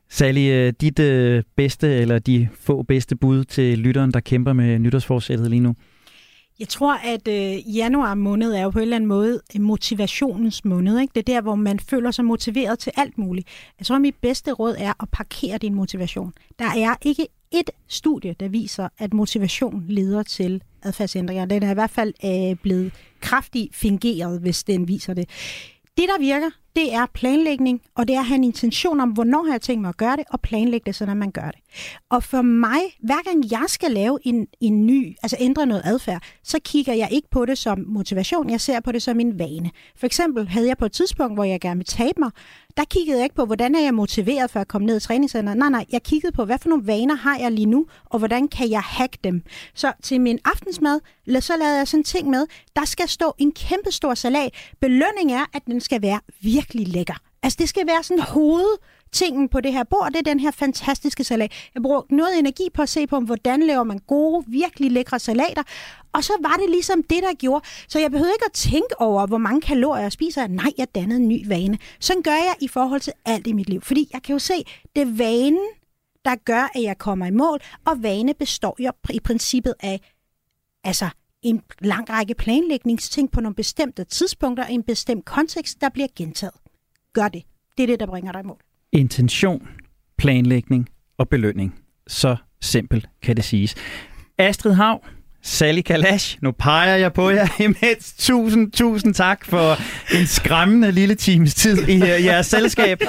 Sally, øh, dit øh, bedste eller de få bedste bud til lytteren, der kæmper med nytårsforsættet lige nu? Jeg tror, at øh, januar måned er jo på en eller anden måde motivationens måned. Ikke? Det er der, hvor man føler sig motiveret til alt muligt. Jeg tror, at mit bedste råd er at parkere din motivation. Der er ikke et studie, der viser, at motivation leder til adfærdsændringer. Den er i hvert fald øh, blevet kraftigt fingeret, hvis den viser det. Det, der virker, det er planlægning, og det er at have en intention om, hvornår har jeg tænkt mig at gøre det, og planlægge det, sådan man gør det. Og for mig, hver gang jeg skal lave en, en ny, altså ændre noget adfærd, så kigger jeg ikke på det som motivation, jeg ser på det som en vane. For eksempel havde jeg på et tidspunkt, hvor jeg gerne ville tabe mig, der kiggede jeg ikke på, hvordan er jeg motiveret for at komme ned i træningscenteret. Nej, nej, jeg kiggede på, hvad for nogle vaner har jeg lige nu, og hvordan kan jeg hacke dem. Så til min aftensmad, så lavede jeg sådan en ting med, der skal stå en kæmpe stor salat. Belønning er, at den skal være virkelig virkelig lækker. Altså det skal være sådan hovedtingen på det her bord, det er den her fantastiske salat. Jeg brugte noget energi på at se på, hvordan laver man gode, virkelig lækre salater. Og så var det ligesom det, der gjorde. Så jeg behøvede ikke at tænke over, hvor mange kalorier jeg spiser. Nej, jeg dannede en ny vane. Sådan gør jeg i forhold til alt i mit liv. Fordi jeg kan jo se, det er vanen, der gør, at jeg kommer i mål. Og vane består jo i princippet af altså, en lang række planlægningsting på nogle bestemte tidspunkter i en bestemt kontekst, der bliver gentaget. Gør det. Det er det, der bringer dig i mål. Intention, planlægning og belønning. Så simpelt kan det siges. Astrid Hav, Sally Kalash, nu peger jeg på jer (laughs) imens. Tusind, tusind tak for en skræmmende lille times tid i jeres selskab.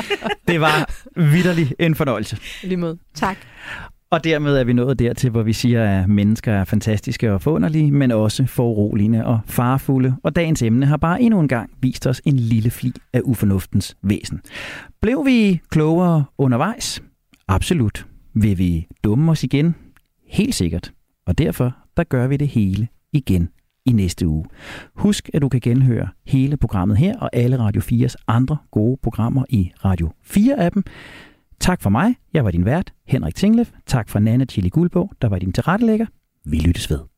Det var vidderlig en fornøjelse. Lige måde. Tak. Og dermed er vi nået dertil, hvor vi siger, at mennesker er fantastiske og forunderlige, men også foruroligende og farfulde. Og dagens emne har bare endnu en gang vist os en lille fli af ufornuftens væsen. Blev vi klogere undervejs? Absolut. Vil vi dumme os igen? Helt sikkert. Og derfor der gør vi det hele igen i næste uge. Husk, at du kan genhøre hele programmet her og alle Radio 4's andre gode programmer i Radio 4-appen. Tak for mig. Jeg var din vært, Henrik Tinglev. Tak for Nana Chili Guldbog, der var din tilrettelægger. Vi lyttes ved.